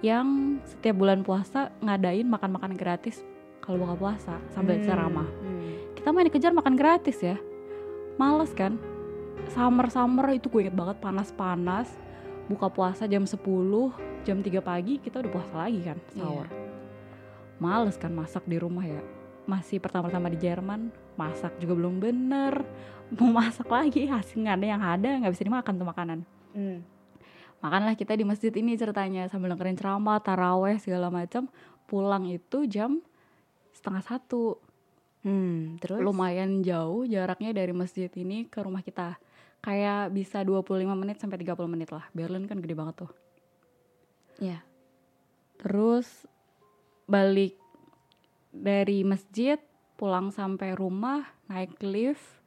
yang setiap bulan puasa ngadain makan-makan gratis kalau buka puasa sambil Hmm. ceramah. Hmm. Kita main dikejar makan gratis ya. Males kan? Summer-summer itu gue inget banget panas-panas. Buka puasa jam 10, jam 3 pagi kita udah puasa lagi kan sahur. Males kan masak di rumah ya. Masih pertama-tama di Jerman, masak juga belum bener. Mau masak lagi hasil nggak ada yang ada, nggak bisa dimakan tuh makanan Hmm. makanlah kita di masjid ini ceritanya sambil dengerin ceramah taraweh segala macam pulang itu jam setengah satu Hmm, terus? lumayan jauh jaraknya dari masjid ini ke rumah kita kayak bisa 25 menit sampai 30 menit lah. Berlin kan gede banget tuh. Iya. terus balik dari masjid pulang sampai rumah naik lift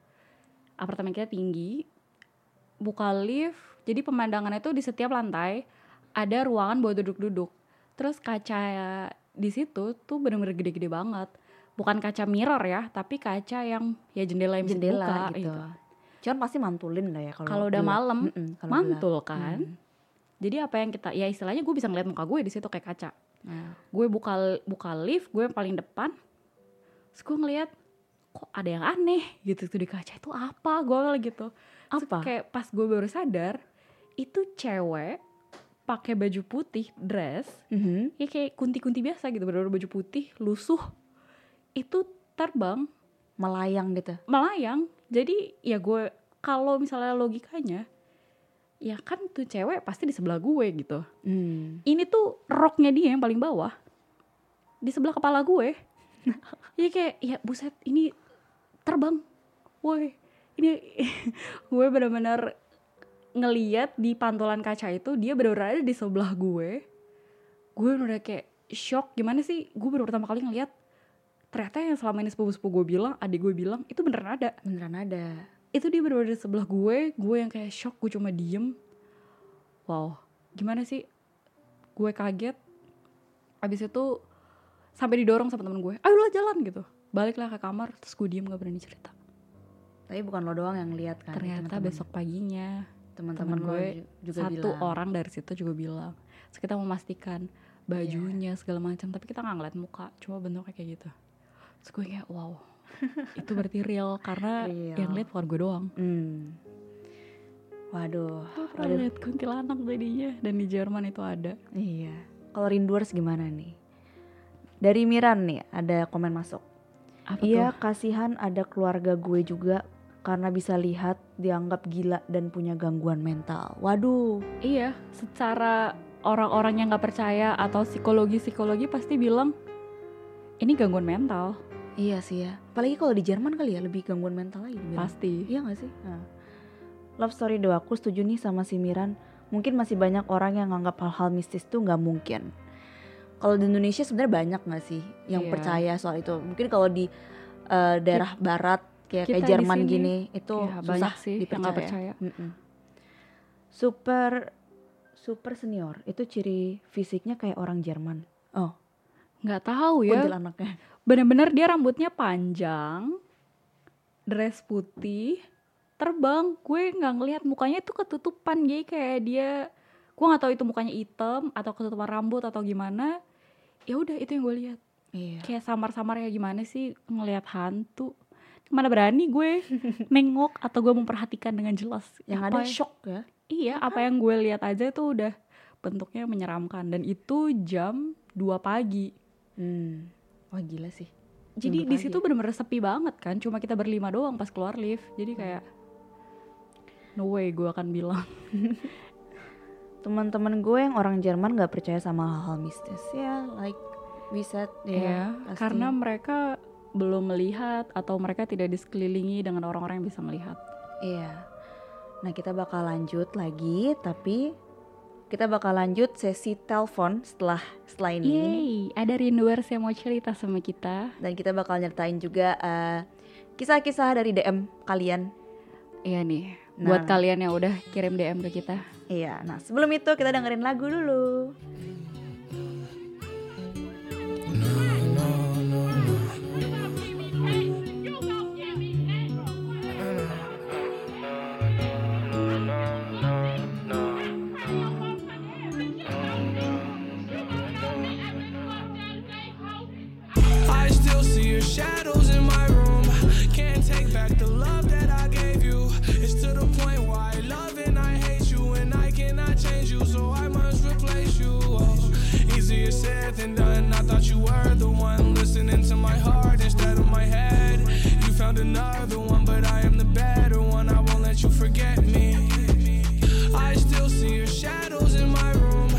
apartemen kita tinggi buka lift. Jadi pemandangannya tuh di setiap lantai ada ruangan buat duduk-duduk. Terus kaca di situ tuh bener-bener gede-gede banget. Bukan kaca mirror ya tapi kaca yang ya jendela yang bisa Jendela dibuka gitu. Cuman pasti mantulin lah ya kalau Kalau udah gelap. malam, Mm-mm, kalau mantul gelap. kan Hmm. jadi apa yang kita ya istilahnya gue bisa ngeliat muka gue di situ kayak kaca Nah, gue buka buka lift gue yang paling depan terus gue ngeliat kok ada yang aneh gitu tuh di kaca itu apa gue gitu Terus Apa? kayak pas gue baru sadar itu cewek pakai baju putih dress mhm. ya kayak kunti-kunti biasa gitu bener baju putih lusuh itu terbang melayang gitu. melayang jadi ya gue kalau misalnya logikanya ya kan tuh cewek pasti di sebelah gue gitu. Hmm. ini tuh roknya dia yang paling bawah di sebelah kepala gue. Ya kayak ya buset ini terbang. Woi ini gue benar-benar ngeliat di pantulan kaca itu dia benar-benar ada di sebelah gue. Gue udah kayak shock gimana sih? Gue baru pertama kali ngeliat ternyata yang selama ini sepupu-sepupu gue bilang adik gue bilang itu beneran ada Beneran ada. itu dia bener-bener di sebelah gue gue yang kayak shock gue cuma diem wow gimana sih gue kaget abis itu sampai didorong sama temen gue ayolah jalan gitu baliklah ke kamar terus gue diem gak berani cerita Tapi bukan lo doang yang lihat kan. ternyata teman-teman. besok paginya teman-teman temen lo gue ju- juga satu bilang. orang dari situ juga bilang terus kita memastikan bajunya segala macam tapi kita nggak ngeliat muka cuma bentuknya kayak gitu terus gue kayak wow itu berarti real karena Real. yang lihat keluar gue doang Hmm. Waduh. gue pernah Waduh. lihat kuntilanak jadinya dan di Jerman itu ada Iya. Kalau rinduers gimana nih? Dari Miran nih ada komen masuk. apa Iya tuh? kasihan ada keluarga gue juga karena bisa lihat dianggap gila dan punya gangguan mental. Waduh. Iya, secara orang-orang yang nggak percaya atau psikologi-psikologi pasti bilang ini gangguan mental, Iya sih ya. Apalagi kalau di Jerman kali ya lebih gangguan mental lagi. Pasti. Iya gak sih? Nah. Love story doa aku setuju nih sama si Miran. Mungkin masih banyak orang yang nganggap hal-hal mistis tuh nggak mungkin. Kalau di Indonesia sebenarnya banyak nggak sih yang Iya. percaya soal itu? Mungkin kalau di eh, daerah barat kayak kita kayak Jerman sini, gini itu Iya, susah banyak sih yang dipercaya. nggak percaya. Mm-mm. Super super senior itu ciri fisiknya kayak orang Jerman. Oh, Nggak tahu ya, kuntilanaknya. Bener-bener dia rambutnya panjang, dress putih, terbang. Gue nggak ngelihat mukanya itu ketutupan, jadi kayak dia, gue nggak tahu itu mukanya hitam atau ketutupan rambut atau gimana. Ya udah itu yang gue lihat. Iya. kayak samar-samar ya gimana sih ngelihat hantu mana berani gue nengok atau gue memperhatikan dengan jelas Yang Apa ada ya- shock ya. iya apa yang gue lihat aja itu udah bentuknya menyeramkan dan itu jam 2 pagi Hmm. Wah gila sih. jadi di 2 situ bener-bener sepi banget kan cuma kita berlima doang pas keluar lift. Jadi kayak no way gue akan bilang. Teman-teman gue yang orang Jerman nggak percaya sama hal-hal mistis ya like we said ya ya pasti. karena mereka belum melihat atau mereka tidak disekelilingi dengan orang-orang yang bisa melihat. Iya. Nah kita bakal lanjut lagi tapi kita bakal lanjut sesi telepon setelah setelah ini Yeay, ada rinduers yang mau cerita sama kita. dan kita bakal nyertain juga eh, kisah-kisah dari DM kalian Iya nih, Nah. buat kalian yang udah kirim DM ke kita. iya nah sebelum itu kita dengerin lagu dulu than done. I thought you were the one listening to my heart instead of my head. You found another one, but I am the better one. I won't let you forget me. I still see your shadows in my room.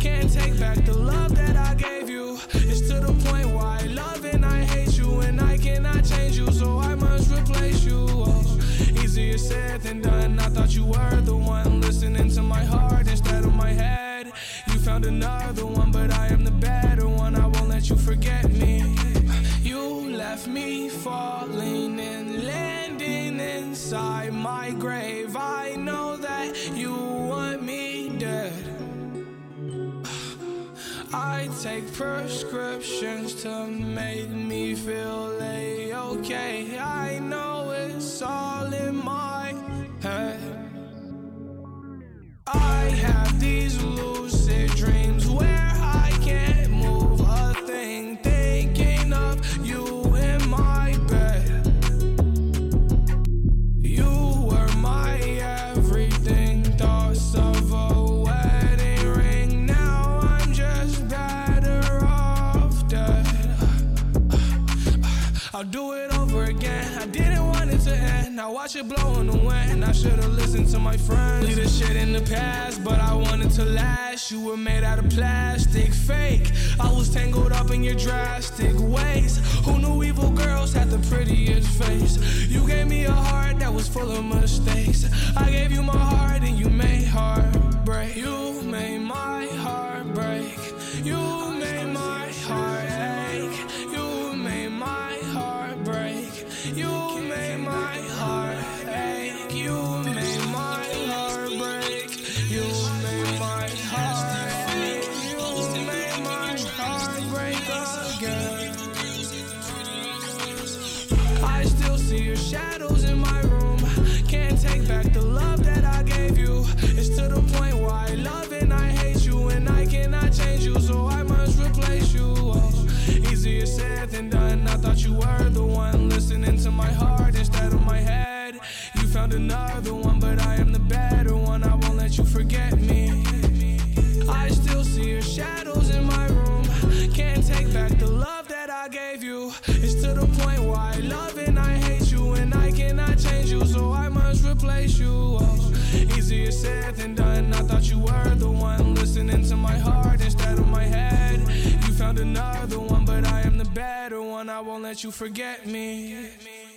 Can't take back the love that I gave you. It's to the point why I love and I hate you, and I cannot change you, so I must replace you. Oh, easier said than done. I thought you were the one listening to my heart instead of my head. You found another one, but I am. You forget me. You left me falling and landing inside my grave. I know that you want me dead. I take prescriptions to make me feel a okay. I know it's all in my head. I have these lucid dreams where I can't do it over again. I didn't want it to end. Now watch it blow in the wind. I should've listened to my friends. Leave this shit in the past, but I wanted to last. You were made out of plastic, fake. I was tangled up in your drastic ways. Who knew evil girls had the prettiest face? You gave me a heart that was full of mistakes. I gave you my heart and you made heartbreak. You another one, but I am the better one. I won't let you forget me. I still see your shadows in my room. Can't take back the love that I gave you. It's to the point why I love and I hate you, and I cannot change you, so I must replace you. Oh, easier said than done. I thought you were the one listening to my heart instead of my head. You found another one, but I am the better one. I won't let you forget me.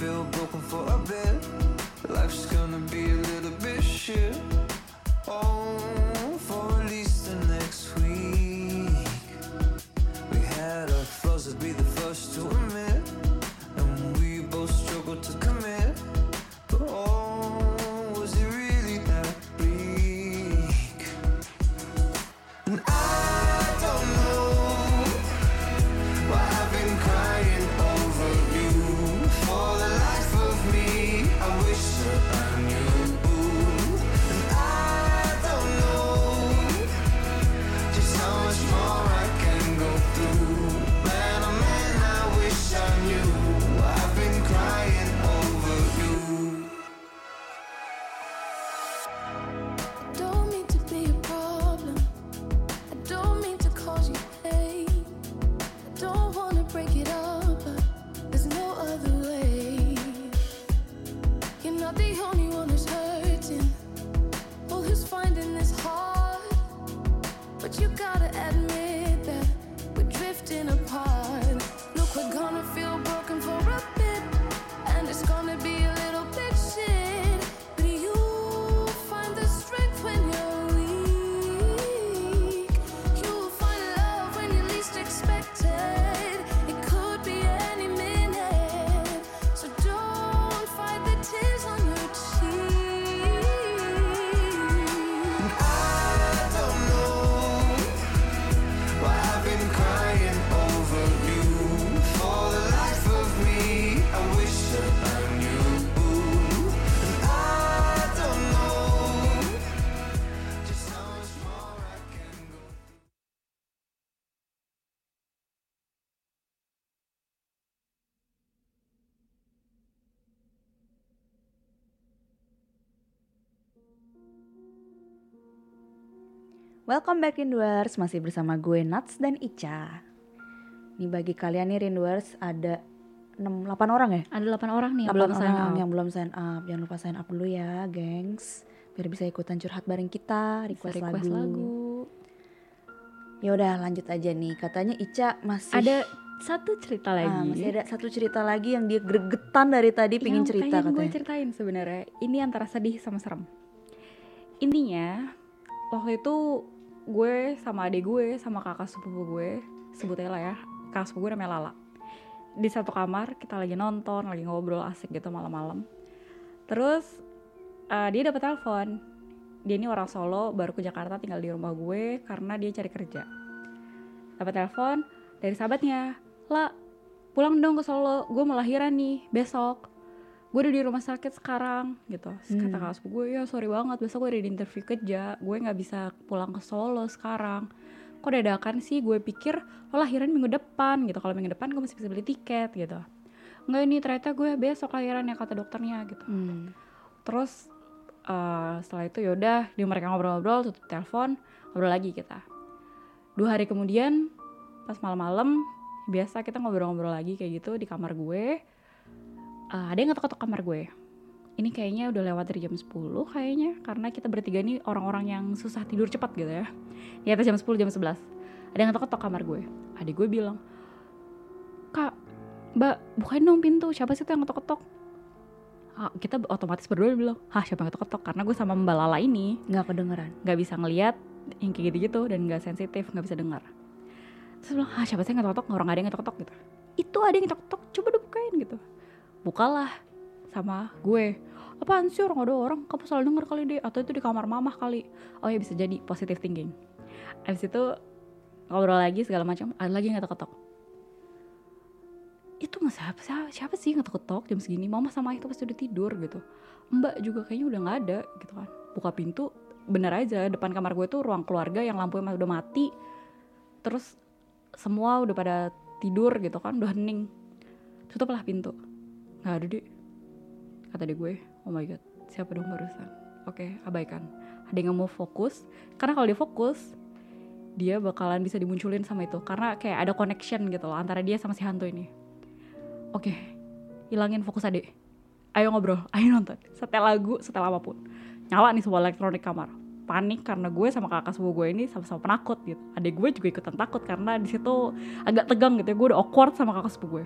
feel broken for a bit. Life's gonna be a little bit shit. Welcome back Rinduers, masih bersama gue Nats dan Ica. Nih bagi kalian nih Rinduers ada 6 8 orang ya? Ada 8 orang nih yang 8 belum sign up. yang belum sign up. Jangan lupa sign up dulu ya, gengs. Biar bisa ikutan curhat bareng kita, Bisa request, request lagu. lagu. Ya udah lanjut aja nih. Katanya Ica masih Ada satu cerita lagi. Ah, masih ada satu cerita lagi yang dia gregetan dari tadi pingin Yang cerita pengen gue katanya. ceritain sebenarnya. Ini antara sedih sama serem. Intinya waktu itu gue sama adik gue sama kakak sepupu gue sebutnya lah ya kakak sepupu gue namanya Lala. Di satu kamar kita lagi nonton lagi ngobrol asik gitu malam-malam. Terus eh, dia dapat telepon. Dia ini orang Solo baru ke Jakarta tinggal di rumah gue karena dia cari kerja. Dapat telepon dari sahabatnya. Lah pulang dong ke Solo gue mau lahiran nih besok gue udah di rumah sakit sekarang gitu. Terus kata Hmm. kakak sepupu gue ya sorry banget besok gue udah di interview kerja. Gue nggak bisa pulang ke Solo sekarang. Kok dadakan sih? Gue pikir lo lahiran minggu depan gitu. Kalau minggu depan gue masih bisa beli tiket gitu. Nggak ini ternyata gue besok lahiran ya kata dokternya gitu. Hmm. terus eh, setelah itu yaudah di mereka ngobrol-ngobrol tutup telepon ngobrol lagi kita. Dua hari kemudian pas malam-malam biasa kita ngobrol-ngobrol lagi kayak gitu di kamar gue Eh, ada yang ngetok-ngetok kamar gue. Ini kayaknya udah lewat dari jam 10 kayaknya karena kita bertiga ini orang-orang yang susah tidur cepat gitu ya. Di atas jam 10 jam 11 ada yang ngetok-ngetok kamar gue. Adik gue bilang kak mbak bukain dong pintu. Siapa sih tuh yang ngetok-ngetok? Ah, kita otomatis berdua bilang hah siapa yang ngetok-ngetok? Karena gue sama mbak Lala ini Nggak kedengeran. nggak bisa ngelihat yang kayak gitu-gitu dan nggak sensitif nggak bisa dengar. Terus bilang ah siapa sih yang ngetok-ngetok? Orang ada yang ngetok-ngetok gitu. Itu ada yang ngetok-ngetok. Coba deh bukain gitu bukalah. Sama gue. Apaan sih orang ada orang? Kamu salah denger kali deh atau itu di kamar mamah kali. Oh ya bisa jadi. Positive thinking. Abis itu ngobrol lagi segala macam. Ada lagi yang ngetok-ngetok itu nggak siapa, siapa, siapa sih yang ngetok-ngetok jam segini? Mama sama tuh pasti udah tidur gitu. Mbak juga kayaknya udah nggak ada gitu kan. Buka pintu bener aja. Depan kamar gue tuh ruang keluarga yang lampunya udah mati. Terus semua udah pada tidur gitu kan. Udah hening. Tutuplah pintu nggak ada deh kata dia gue oh my god siapa dong barusan? Oke abaikan. Ada yang mau fokus karena kalau dia fokus dia bakalan bisa dimunculin sama itu. Karena kayak ada connection gitu loh antara dia sama si hantu ini. Oke hilangin fokus adek ayo ngobrol ayo nonton. Setel lagu setel apa pun. Nyala nih semua elektronik kamar. Panik karena gue sama kakak sepupu gue ini sama-sama penakut gitu. Adek gue juga ikutan takut karena di situ agak tegang gitu ya. Gue udah awkward sama kakak sepupu gue.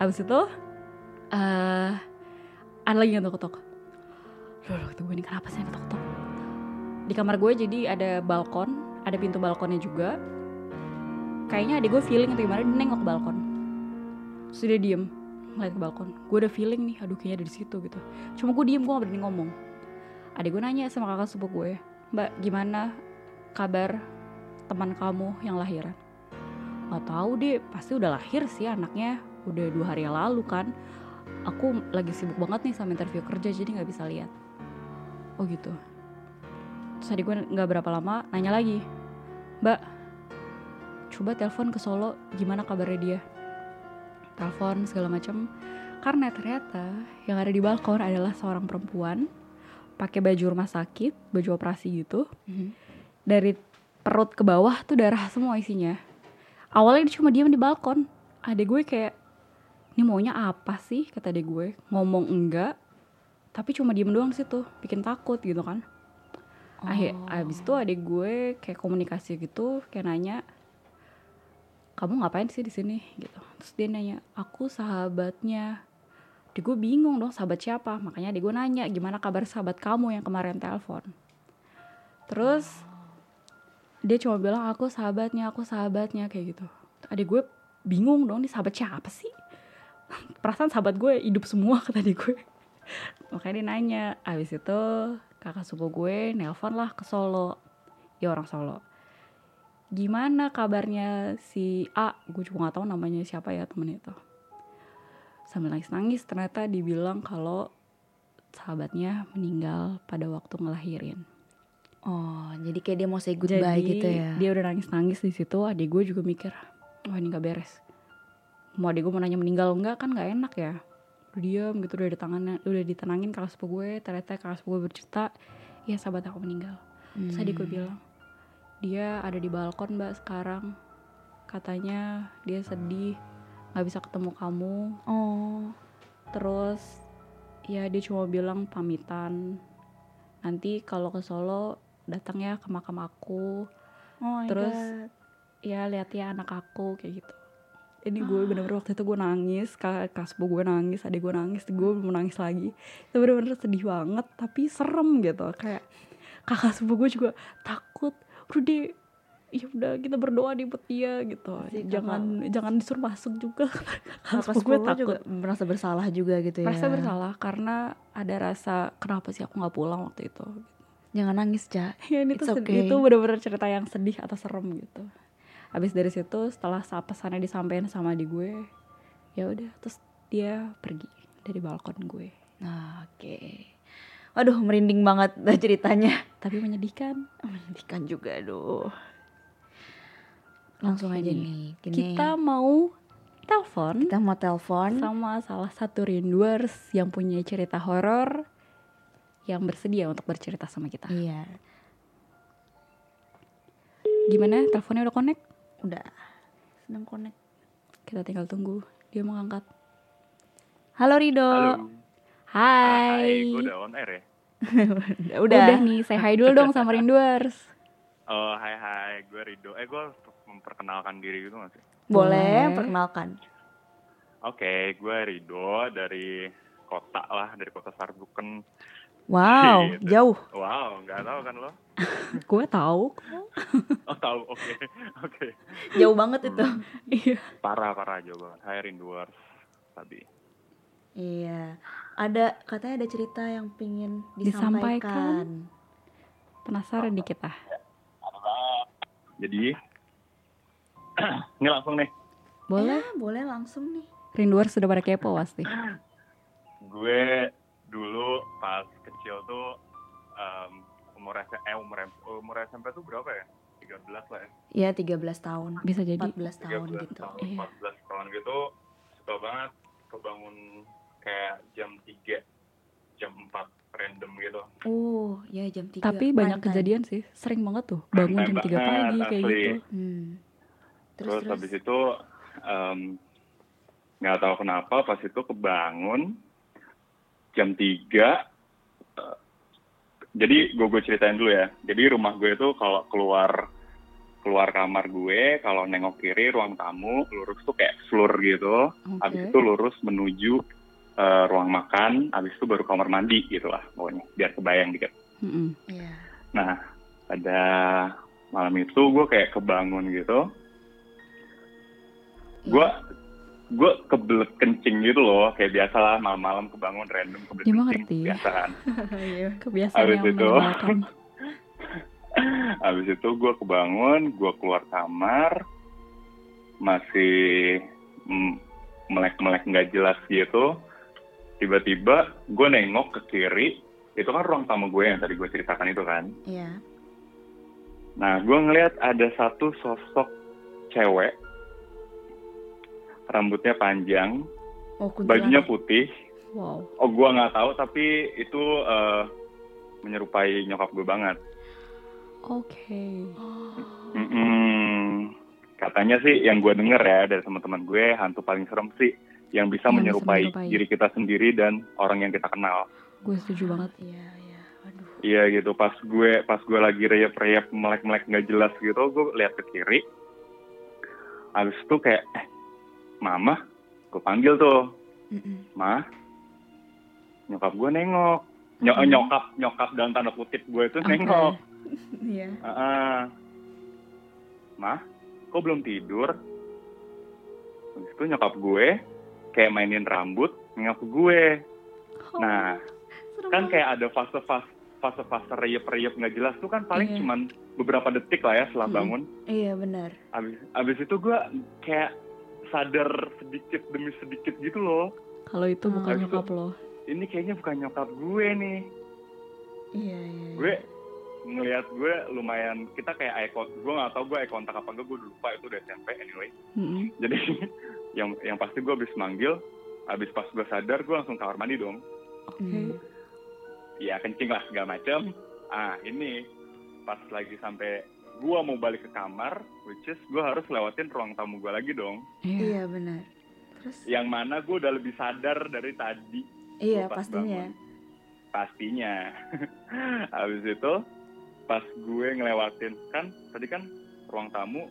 Abis itu eh ada lagi yang ketok loh kata gue ini kenapa sih yang ketok di kamar gue jadi ada balkon ada pintu balkonnya juga. Kayaknya adek gue feeling atau gimana dia nengok ke balkon. Dia diem ngeliat ke balkon. Gue udah feeling nih aduh kayaknya ada di situ gitu. Cuma gue diem gue gak berani ngomong. Adik gue nanya sama kakak sepupu gue mbak gimana kabar teman kamu yang lahiran? Nggak tahu deh pasti udah lahir sih anaknya. Udah dua hari yang lalu kan aku lagi sibuk banget nih sama interview kerja jadi nggak bisa lihat. Oh gitu. Terus adik gue nggak berapa lama nanya lagi mbak coba telepon ke Solo gimana kabarnya dia? Telepon segala macam karena ternyata yang ada di balkon adalah seorang perempuan pakai baju rumah sakit baju operasi gitu. Mhm. dari perut ke bawah tuh darah semua isinya. Awalnya dia cuma diam di balkon. Adek gue kayak ini maunya apa sih? kata adek gue. Ngomong enggak tapi cuma diem doang di situ bikin takut gitu kan. Akhir, abis itu adek gue kayak komunikasi gitu kayak nanya kamu ngapain sih di sini? gitu. Terus dia nanya aku sahabatnya. Adik gue bingung dong sahabat siapa? Makanya adik gue nanya gimana kabar sahabat kamu yang kemarin telepon? Terus dia cuma bilang aku sahabatnya aku sahabatnya kayak gitu. Adik gue bingung dong nih sahabat siapa sih perasaan sahabat gue hidup semua kata adik gue. Makanya dia nanya abis itu kakak sepupu gue nelpon lah ke Solo. Dia orang Solo. Gimana kabarnya si A? Gue juga nggak tahu namanya siapa ya temen itu. Sambil nangis nangis ternyata dibilang kalau sahabatnya meninggal pada waktu ngelahirin. Oh, jadi kayak dia mau say goodbye jadi gitu ya. dia udah nangis nangis di situ adik gue juga mikir wah ini nggak beres mau adik gue mau nanya meninggal enggak kan nggak enak ya. Udah diem gitu udah ditanganin udah ditenangin kakak sepupu gue ternyata kakak sepupu gue bercerita ya sahabat aku meninggal. Terus adik gue Hmm. bilang dia ada di balkon mbak sekarang. Katanya dia sedih nggak bisa ketemu kamu. Oh, terus ya dia cuma bilang pamitan nanti kalau ke Solo datang ya ke makam aku. Oh Terus, God. ya lihat ya anak aku kayak gitu ini gue bener-bener waktu itu gue nangis kak kasbo gue nangis adik gue nangis gue mau nangis lagi. Itu bener-bener sedih banget tapi serem gitu. Kayak kakak sepupu gue juga takut. Udah deh ya udah kita berdoa di buat dia gitu. Si kakak- jangan jangan disuruh masuk juga. Kakak Kakak sepupu gue takut juga merasa bersalah juga gitu ya. merasa bersalah karena ada rasa kenapa sih aku nggak pulang waktu itu? Jangan nangis, Ca. ya ini It's tuh okay. itu bener-bener cerita yang sedih atau serem gitu habis dari situ setelah sa- pesannya disampaikan sama di gue ya udah terus dia pergi dari balkon gue Nah, oke. Waduh, merinding banget ceritanya. tapi menyedihkan Menyedihkan juga, aduh. Langsung Oke. aja nih. Gini. kita mau telepon kita mau telepon. sama salah satu rinduers yang punya cerita horor yang bersedia untuk bercerita sama kita Iya, gimana teleponnya udah connect udah. Sedang connect. kita tinggal tunggu dia mau ngangkat Halo Rido. Halo. hai, gue udah on air ya. Udah. udah nih say hi dulu dong sama rinduers Oh, hai hai, gue Rido. Eh, gue memperkenalkan diri gitu gak sih? Boleh, perkenalkan. Oke, gue Rido dari kota lah, dari kota Saarbrücken. Wow, Gitu. jauh. Wow, nggak tahu kan lo? gue tahu Oh, tahu. Oke, oke. Jauh banget itu. iya Parah, parah jauh banget. Hai Rinduers tadi. Iya. Ada katanya ada cerita yang pingin Disampaikan. disampaikan. penasaran di kita Jadi, ini langsung nih. boleh Ya, boleh langsung nih. rinduers sudah pada kepo pasti Gue dulu pas kecil tuh em, umur eh umur, umur SMP tuh berapa ya? 13 lah ya. Iya, 13 tahun. bisa jadi 14 tahun 13 gitu. tahun, Iya. 14 tahun gitu suka banget kebangun kayak jam 3 jam 4 random gitu Oh, ya jam 3. tapi banyak kejadian sih sering banget tuh bangun jam 3 Banget, pagi kayak gitu Hmm. Terus terus, terus. habis itu em, nggak tahu kenapa pas itu kebangun jam 3 eh, jadi gue gue ceritain dulu ya jadi rumah gue itu kalau keluar keluar kamar gue kalau nengok kiri ruang tamu lurus tuh kayak floor gitu oke habis itu lurus menuju eh, ruang makan, habis itu baru kamar mandi gitu lah pokoknya, biar kebayang dikit. Mm-mm. Iya. Nah, pada malam itu gue kayak kebangun gitu, gue gue kebelet kencing gitu loh, kayak biasa lah malam-malam kebangun random kebelet Ya, kencing, mengerti. biasa kan. Iya. kebiasaan Habis yang itu. Habis itu gue kebangun, gue keluar kamar, masih melek-melek nggak jelas gitu. Tiba-tiba gue nengok ke kiri, itu kan ruang tamu gue yang tadi gue ceritakan itu kan. Iya. Nah, gue ngeliat ada satu sosok cewek, rambutnya panjang, Oh, bajunya putih. wow Oh, gue nggak tahu, tapi itu eh, menyerupai nyokap gue banget. oke Oh. Mm-mm. Katanya sih yang gue denger ya dari teman-teman gue hantu paling serem sih yang bisa Yang bisa menyerupai menyerupai. diri kita sendiri dan orang yang kita kenal. gue setuju banget Iya, iya. Aduh. Iya gitu. Pas gue pas gue lagi reyap-reyap melek-melek nggak jelas gitu, gue lihat ke kiri. Habis itu kayak eh mama, gue panggil tuh, Mm-mm. ma. Nyokap gue nengok. Mm-mm. Nyokap nyokap dalam tanda kutip gue itu Oke. nengok. Iya. Heeh. Mah, kok belum tidur? Habis itu nyokap gue kayak mainin rambut ngap gue. Nah, Serem kan banget. kayak ada fase-fase fase-fase reyep-reyep nggak jelas tuh kan paling Iya. cuman beberapa detik lah ya setelah bangun. Iya, benar. Abis, abis itu gue kayak sadar sedikit demi sedikit gitu loh. kalau itu Hmm. bukan nyokap lo Ini kayaknya bukan nyokap gue nih. Iya, iya. iya. gue ngelihat gue lumayan kita kayak eye contact gue nggak tahu gue eye contact apa enggak gue lupa itu udah SMP anyway Mm-mm. jadi yang yang pasti gue habis manggil habis pas gue sadar gue langsung kamar mandi dong oke Hmm. ya kencing lah segala macem ah ini pas lagi sampai gue mau balik ke kamar, which is gue harus lewatin ruang tamu gue lagi dong. Iya. Iya benar. Terus Yang mana gue udah lebih sadar dari tadi. iya pas pastinya. bangun. Pastinya. Habis itu pas gue ngelewatin kan tadi kan ruang tamu,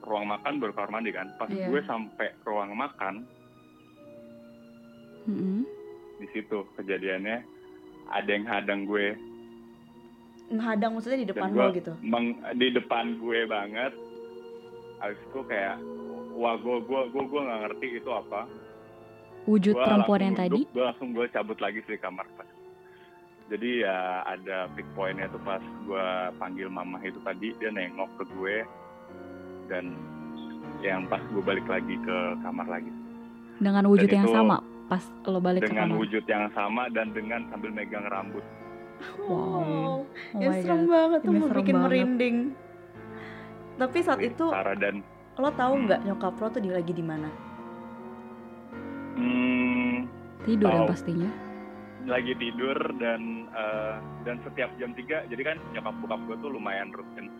ruang makan baru kamar mandi kan. Pas Iya. gue sampai ruang makan Mm-mm. di situ kejadiannya ada yang hadang gue Menghadang maksudnya di depan lo gitu. meng- di depan gue banget. Habis itu kayak wah gue gue gue gue nggak ngerti itu apa. Wujud Gua perempuan yang tadi. Gue langsung gue cabut lagi sih kamar pas. Jadi ya ada big pointnya tuh pas gue panggil mama itu tadi dia nengok ke gue dan yang pas gue balik lagi ke kamar lagi Dengan wujud Dan yang itu sama pas lo balik ke dengan kamar. wujud yang sama dan dengan sambil megang rambut. Wow. Oh ya serem God. banget tuh mau bikin banget. merinding. Tapi saat itu Sarah dan lo tahu nggak nyokap lo tuh di lagi di mana? hmm, Tidur yang Tahu. pastinya. lagi tidur dan eh, dan setiap jam 3 jadi kan nyokap bokap gue tuh lumayan rutin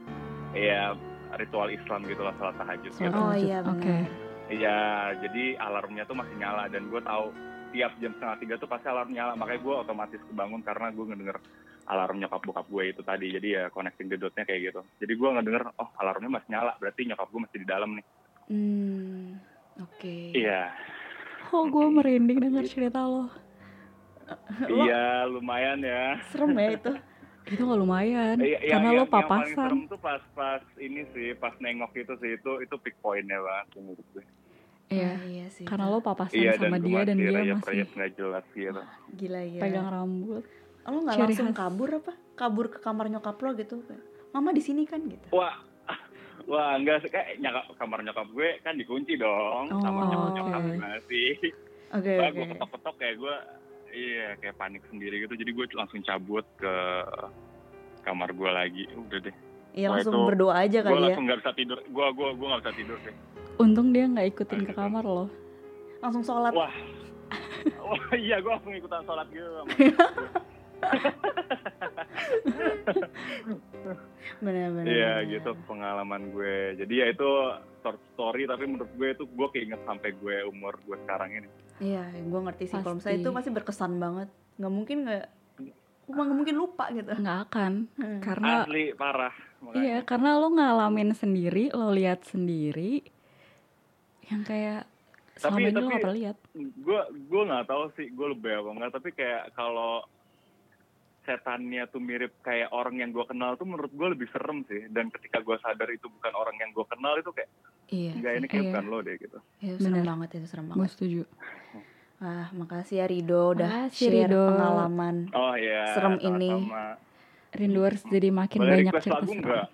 ya ritual Islam gitu lah salat tahajud gitu. Oh iya oke. benar. Iya, jadi alarmnya tuh masih nyala dan gue tahu tiap jam setengah tiga tuh pasti alarm nyala. Makanya gue otomatis kebangun karena gue ngedenger alarm nyokap bokap gue itu tadi. Jadi ya connecting the dot-nya kayak gitu. Jadi gue ngedenger, oh alarmnya masih nyala, berarti nyokap gue masih di dalam nih. Hmm, oke. Iya, Oh, gue merinding denger cerita lo. Iya lumayan ya. serem ya itu. Itu gak lumayan. Iya, yang- karena lo yang- Yang paling serem papasan. tuh pas-pas ini sih, pas nengok itu sih, itu itu pick point-nya banget menurut gue. Iya. Ah, iya sih. Karena lo papasan Iya, sama dan dia dan dia masih nggak jelas gitu. gila ya. pegang rambut. Lo nggak Ciri langsung khas. kabur apa? Kabur ke kamar nyokap lo gitu? Kayak, Mama di sini kan gitu. Wah, wah enggak sih kayak nyokap, kamar nyokap gue kan dikunci dong Oh, sama nyokap gimana sih? Oke Wah, oke. gue ketok-ketok kayak gue, iya kayak panik sendiri gitu. Jadi gue langsung cabut ke kamar gue lagi. Udah deh. Iya langsung itu berdoa aja Gue kali ya. langsung nggak bisa tidur. Gue gue gue nggak bisa tidur sih. Untung dia nggak ikutin ke kamar lo. Langsung sholat. Wah, wah iya gue langsung ikutan sholat gitu. Benar-benar. Iya gitu pengalaman gue. Jadi ya itu short story tapi menurut gue itu gue keinget sampai gue umur gue sekarang ini. Iya, gue ngerti sih. Kalau misalnya itu pasti berkesan banget. Nggak mungkin nggak, nggak mungkin lupa gitu. Nggak akan. Hmm. Karena Asli parah. Makanya. Iya, karena lo ngalamin sendiri, lo lihat sendiri, yang kayak selama Tapi- ini lo tapi- gak pernah lihat. gue gue nggak tahu sih gue lebih apa enggak tapi kayak kalau setannya tuh mirip kayak orang yang gue kenal tuh menurut gue lebih serem sih dan ketika gue sadar itu bukan orang yang gue kenal itu kayak Iya. enggak ini kayak Iya. bukan lo deh gitu Itu serem Benar. banget itu serem Gue banget. setuju. Ah, makasih ya Rido udah Makasih, share Rido. pengalaman. oh iya Serem ini. sama-sama. Rinduers jadi makin boleh banyak request cerita lagu serem. enggak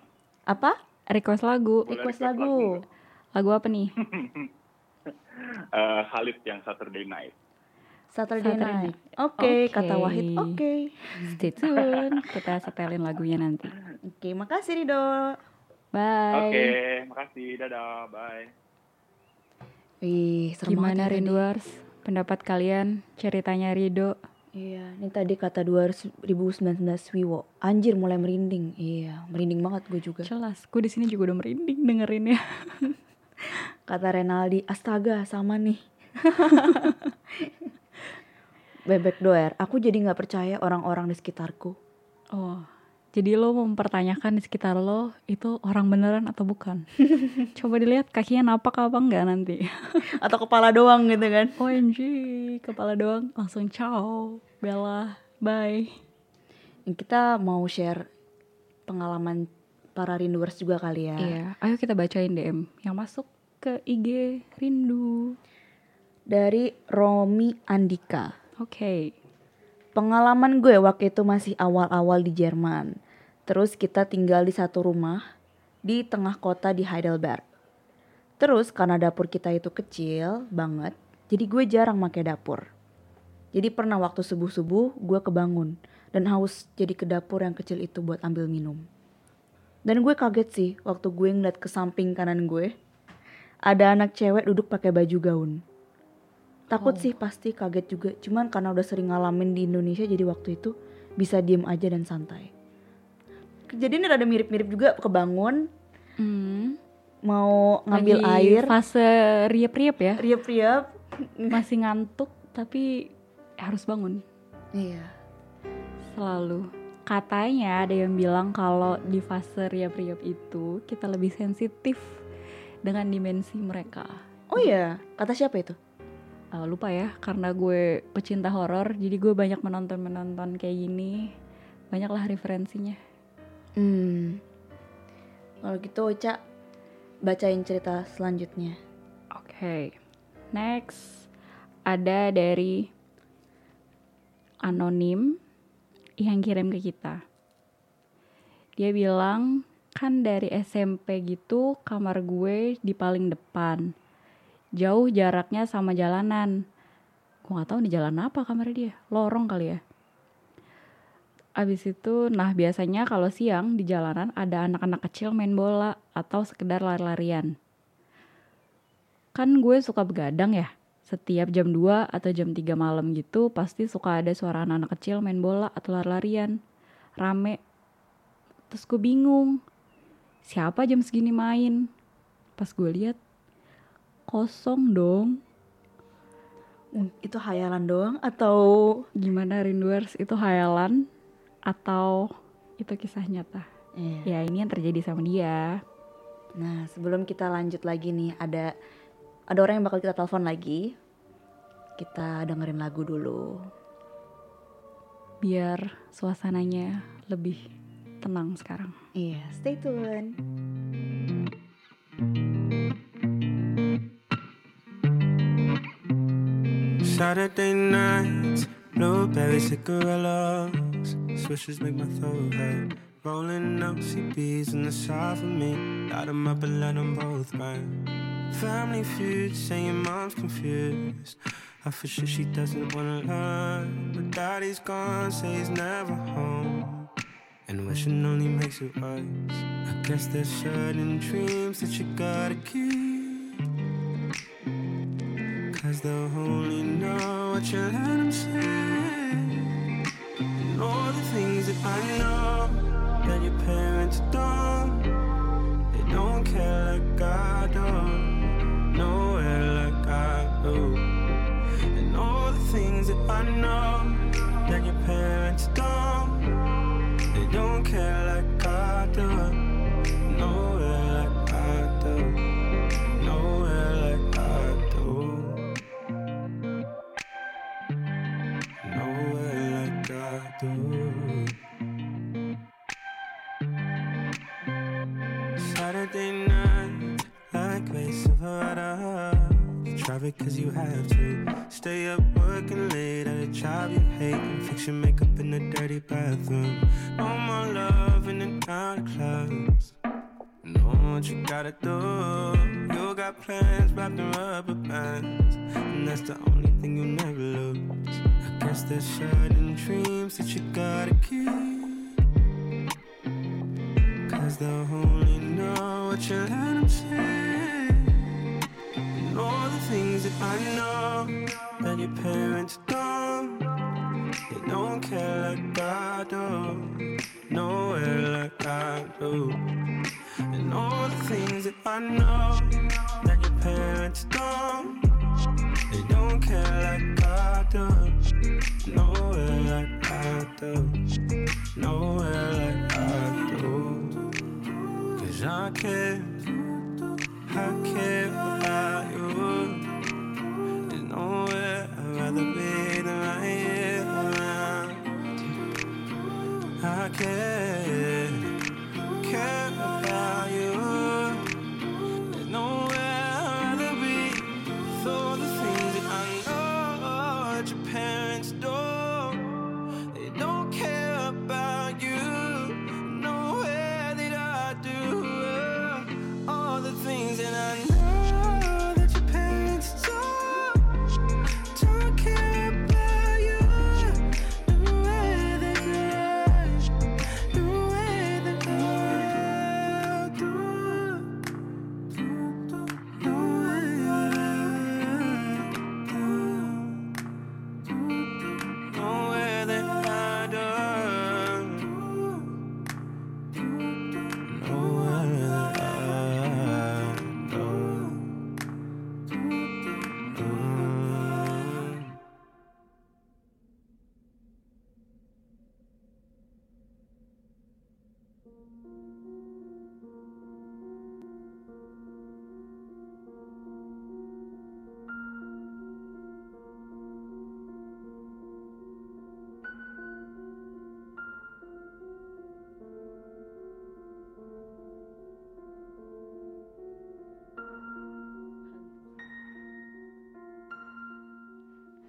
Apa? Request lagu. Boleh Request request lagu. lagu Lagu apa nih? Eh, Khalid yang Saturday Night Saturday, Saturday night. Oke, Oke. kata Wahid. Oke. Stay tune. Kita setelin lagunya nanti. Oke, makasih Rido. Bye. oke makasih dadah bye Wih, serem banget Gimana ya tadi. Pendapat kalian ceritanya Rido? Iya, ini tadi kata 2019 Wiwo. Anjir mulai merinding. Iya, merinding banget gue juga. Jelas, gue di sini juga udah merinding dengerinnya. Kata Renaldi, astaga sama nih. Bebek doer, aku jadi nggak percaya orang-orang di sekitarku. Oh, jadi lo mempertanyakan di sekitar lo itu orang beneran atau bukan? Coba dilihat kakinya napak apa enggak nanti. Atau kepala doang gitu kan. OMG, kepala doang langsung ciao, Bella, bye. Kita mau share pengalaman para rinduers juga kali ya. Iya, ayo kita bacain DM yang masuk ke IG Rindu. Dari Romi Andika. Oke, Pengalaman gue waktu itu masih awal-awal di Jerman. Terus kita tinggal di satu rumah di tengah kota di Heidelberg. Terus karena dapur kita itu kecil banget, jadi gue jarang pakai dapur. Jadi pernah waktu subuh-subuh gue kebangun dan haus jadi ke dapur yang kecil itu buat ambil minum. Dan gue kaget sih waktu gue ngeliat ke samping kanan gue, ada anak cewek duduk pakai baju gaun. Takut sih pasti kaget juga, cuman karena udah sering ngalamin di Indonesia jadi waktu itu bisa diem aja dan santai. kejadian rada mirip-mirip juga kebangun Hmm. mau ngambil Lagi air Fase riap-riap ya. riap-riap Masih ngantuk tapi harus bangun. iya Selalu. Katanya ada yang bilang kalau di fase riap-riap itu kita lebih sensitif dengan dimensi mereka. oh iya kata siapa itu Eh, lupa ya, karena gue pecinta horor, jadi gue banyak menonton-menonton kayak gini. Banyaklah referensinya. hmm kalau gitu Oca bacain cerita selanjutnya Oke, next ada dari anonim yang kirim ke kita. Dia bilang kan dari SMP gitu kamar gue di paling depan, jauh jaraknya sama jalanan. Gue nggak tahu nih jalan apa kamar dia, lorong kali ya. Abis itu, nah biasanya kalau siang di jalanan ada anak-anak kecil main bola atau sekedar lari-larian kan gue suka begadang ya. Setiap jam 2 atau jam 3 malam gitu pasti suka ada suara anak-anak kecil main bola atau lari-larian. Rame. Terus gue bingung. Siapa jam segini main? Pas gue lihat kosong dong. itu hayalan doang atau Gimana Rinduers itu hayalan atau itu kisah nyata? Iya. Ya ini yang terjadi sama dia. Nah, sebelum kita lanjut lagi nih, ada ada orang yang bakal kita telepon lagi. Kita dengerin lagu dulu. Biar suasananya lebih tenang sekarang. Iya, stay tune. Saturday nights, blueberry cigarillos, swishes make my throat hurt. Rolling up CBs in the side for me, light 'em up and let 'em both burn. Family feud, saying mom's confused. I for sure she doesn't wanna learn, but daddy's gone, say he's never home. And wishing only makes it worse. I guess there's certain dreams that you gotta keep. They'll only know what you let them say. And all the things that I know that your parents don't. They don't care like I don't. Nowhere like I do. And all the things that I know Travel cause you have to. Stay up working late at a job you hate and fix your makeup in the dirty bathroom. No more love in the dark clubs. Know what you gotta do. You got plans wrapped in rubber bands, and that's the only thing you never lose. I guess there's certain dreams that you gotta keep. Cause they'll only know what you let them say. All the things that I know that your parents don't. They don't care like I do. Nowhere like I do. And all the things that I know that your parents don't. They don't care like I do. Nowhere like I do. Nowhere like I do. Cause I care. I care I care, care about you.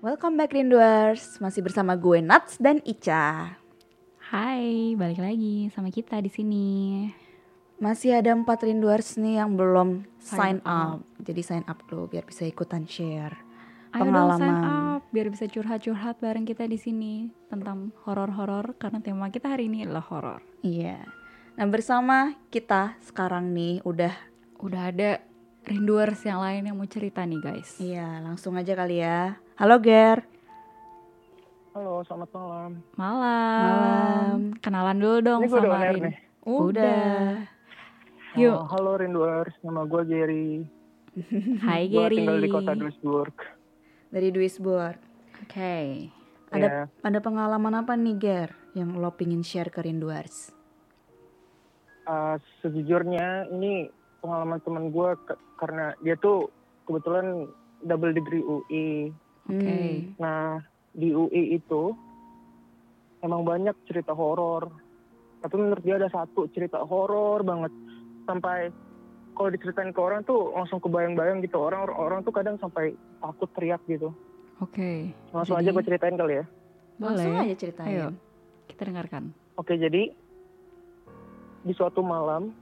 Welcome back Rinduers, masih bersama gue Nats dan Ica. Hai, balik lagi sama kita di sini. Masih ada empat Rinduers nih yang belum sign, Sign up. Jadi sign up dulu biar bisa ikutan share Ayo dong pengalaman. sign up biar bisa curhat-curhat bareng kita di sini tentang horor-horor karena tema kita hari ini adalah horor. Iya. Nah bersama kita sekarang nih udah Udah ada rinduers yang lain yang mau cerita nih guys. Iya langsung aja kali ya. Halo Ger. Halo, selamat malam. Malam. Malam. Kenalan dulu dong Ini gue udah sama Rin. nih. Udah. Yuk. Oh, halo Rinduers, nama gue Gary. Hai Gue Gary. tinggal di kota Duisburg. Dari Duisburg. Oke. Ada Ya, ada pengalaman apa nih Ger yang lo pingin share ke Rinduers? eh, sejujurnya ini pengalaman teman gue karena dia tuh kebetulan double degree UI. Oke. Hmm. Nah, di UI itu emang banyak cerita horor. Tapi menurut dia ada satu cerita horor banget. Sampai kalau diceritain ke orang tuh langsung kebayang-bayang gitu. Orang orang tuh kadang sampai takut teriak gitu. Oke. Langsung Jadi- aja gue ceritain kali ya. Langsung Boleh. aja ceritain. Ayo. Kita dengarkan. Oke, jadi di suatu malam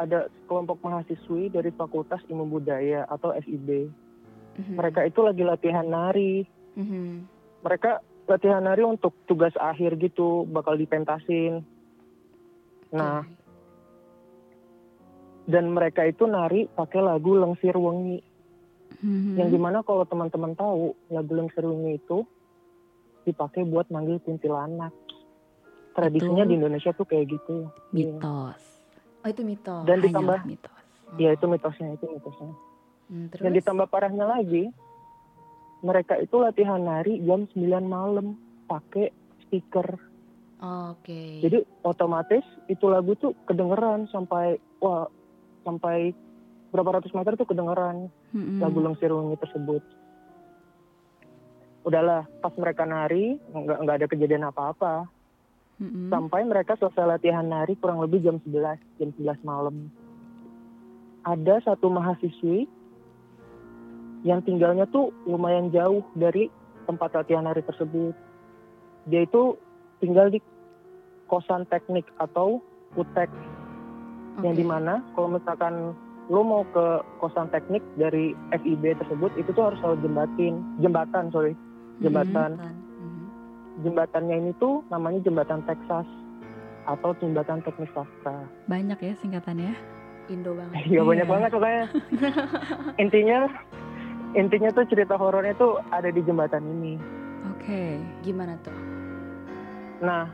ada kelompok mahasiswi dari Fakultas Ilmu Budaya atau FIB. Mhm. Mereka itu lagi latihan nari. Mhm. Mereka latihan nari untuk tugas akhir gitu, bakal dipentasin. Nah, dan mereka itu nari pakai lagu Lengsir Wengi. Mhm. Yang di mana kalau teman-teman tahu, lagu Lengsir Wengi itu dipakai buat manggil kuntilanak. Tradisinya Itu di Indonesia tuh kayak gitu. Mitos. Oh itu mitos. Dan Hanya ditambah, mitos. ya itu mitosnya, itu mitosnya. Hmm, terus? Dan ditambah parahnya lagi, mereka itu latihan nari jam 9 malam pakai speaker. Oh, Oke. Jadi otomatis itu lagu tuh kedengeran sampai wah sampai berapa ratus meter tuh kedengeran Mhm. lagu Lengsir Wengi tersebut. Udahlah, pas mereka nari nggak nggak ada kejadian apa-apa. Mhm. Sampai mereka selesai latihan nari kurang lebih jam 11, jam 11 malam. Ada satu mahasiswi yang tinggalnya tuh lumayan jauh dari tempat latihan nari tersebut. Dia itu tinggal di kosan teknik atau UTEK yang Oke. di mana kalau misalkan lo mau ke kosan teknik dari FIB tersebut itu tuh harus lewat jembatin jembatan sorry jembatan Jembatan. Mhm. jembatannya ini tuh namanya jembatan Texas atau jembatan teknik sastra. Banyak ya singkatannya. Indo banget. Iya banyak Iya. banget pokoknya. intinya intinya tuh cerita horornya tuh ada di jembatan ini. Oke. Gimana tuh? Nah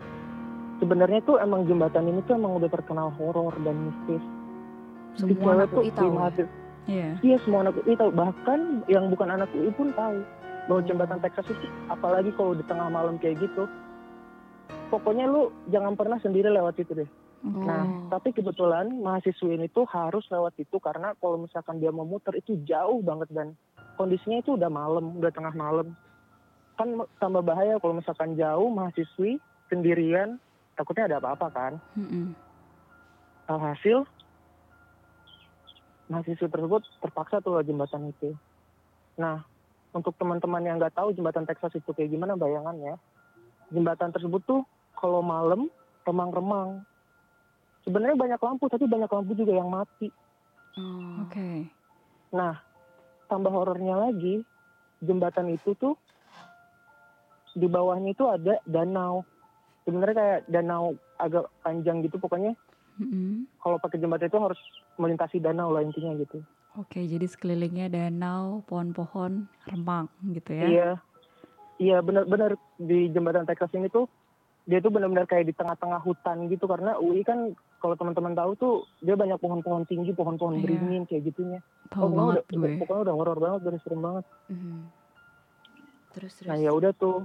sebenarnya tuh emang jembatan ini tuh emang udah terkenal horor dan mistis. Semua anak UI tahu ya? mahasiswa- Iya. Iya semua anak UI tahu. Bahkan yang bukan anak UI pun tahu bahwa jembatan Texas itu apalagi kalau di tengah malam kayak gitu. Pokoknya lu jangan pernah sendiri lewat itu deh. Nah, Oh. tapi kebetulan mahasiswa ini tuh harus lewat itu karena kalau misalkan dia mau muter itu jauh banget dan kondisinya itu udah malam, udah tengah malam. Kan tambah bahaya kalau misalkan jauh mahasiswi sendirian, takutnya ada apa-apa kan. Mhm. Alhasil mahasiswa tersebut terpaksa tuh jembatan itu. Nah, untuk teman-teman yang nggak tahu jembatan Texas itu kayak gimana bayangannya, jembatan tersebut tuh kalau malam remang-remang. Sebenarnya banyak lampu, tapi banyak lampu juga yang mati. Oh. Oke. Nah, tambah horornya lagi, jembatan itu tuh di bawahnya itu ada danau. Sebenarnya kayak danau agak panjang gitu, pokoknya Mhm. kalau pakai jembatan itu harus melintasi danau lah intinya gitu. Oke, jadi sekelilingnya danau, pohon-pohon, remang gitu ya. Iya, iya benar-benar di jembatan Texas ini tuh dia tuh benar-benar kayak di tengah-tengah hutan gitu karena UI kan kalau teman-teman tahu tuh dia banyak pohon-pohon tinggi, pohon-pohon Iya. beringin kayak gitunya. Tahu banget udah, gue. pokoknya udah horor banget, udah serem banget. Mhm. Terus terus. Nah ya udah tuh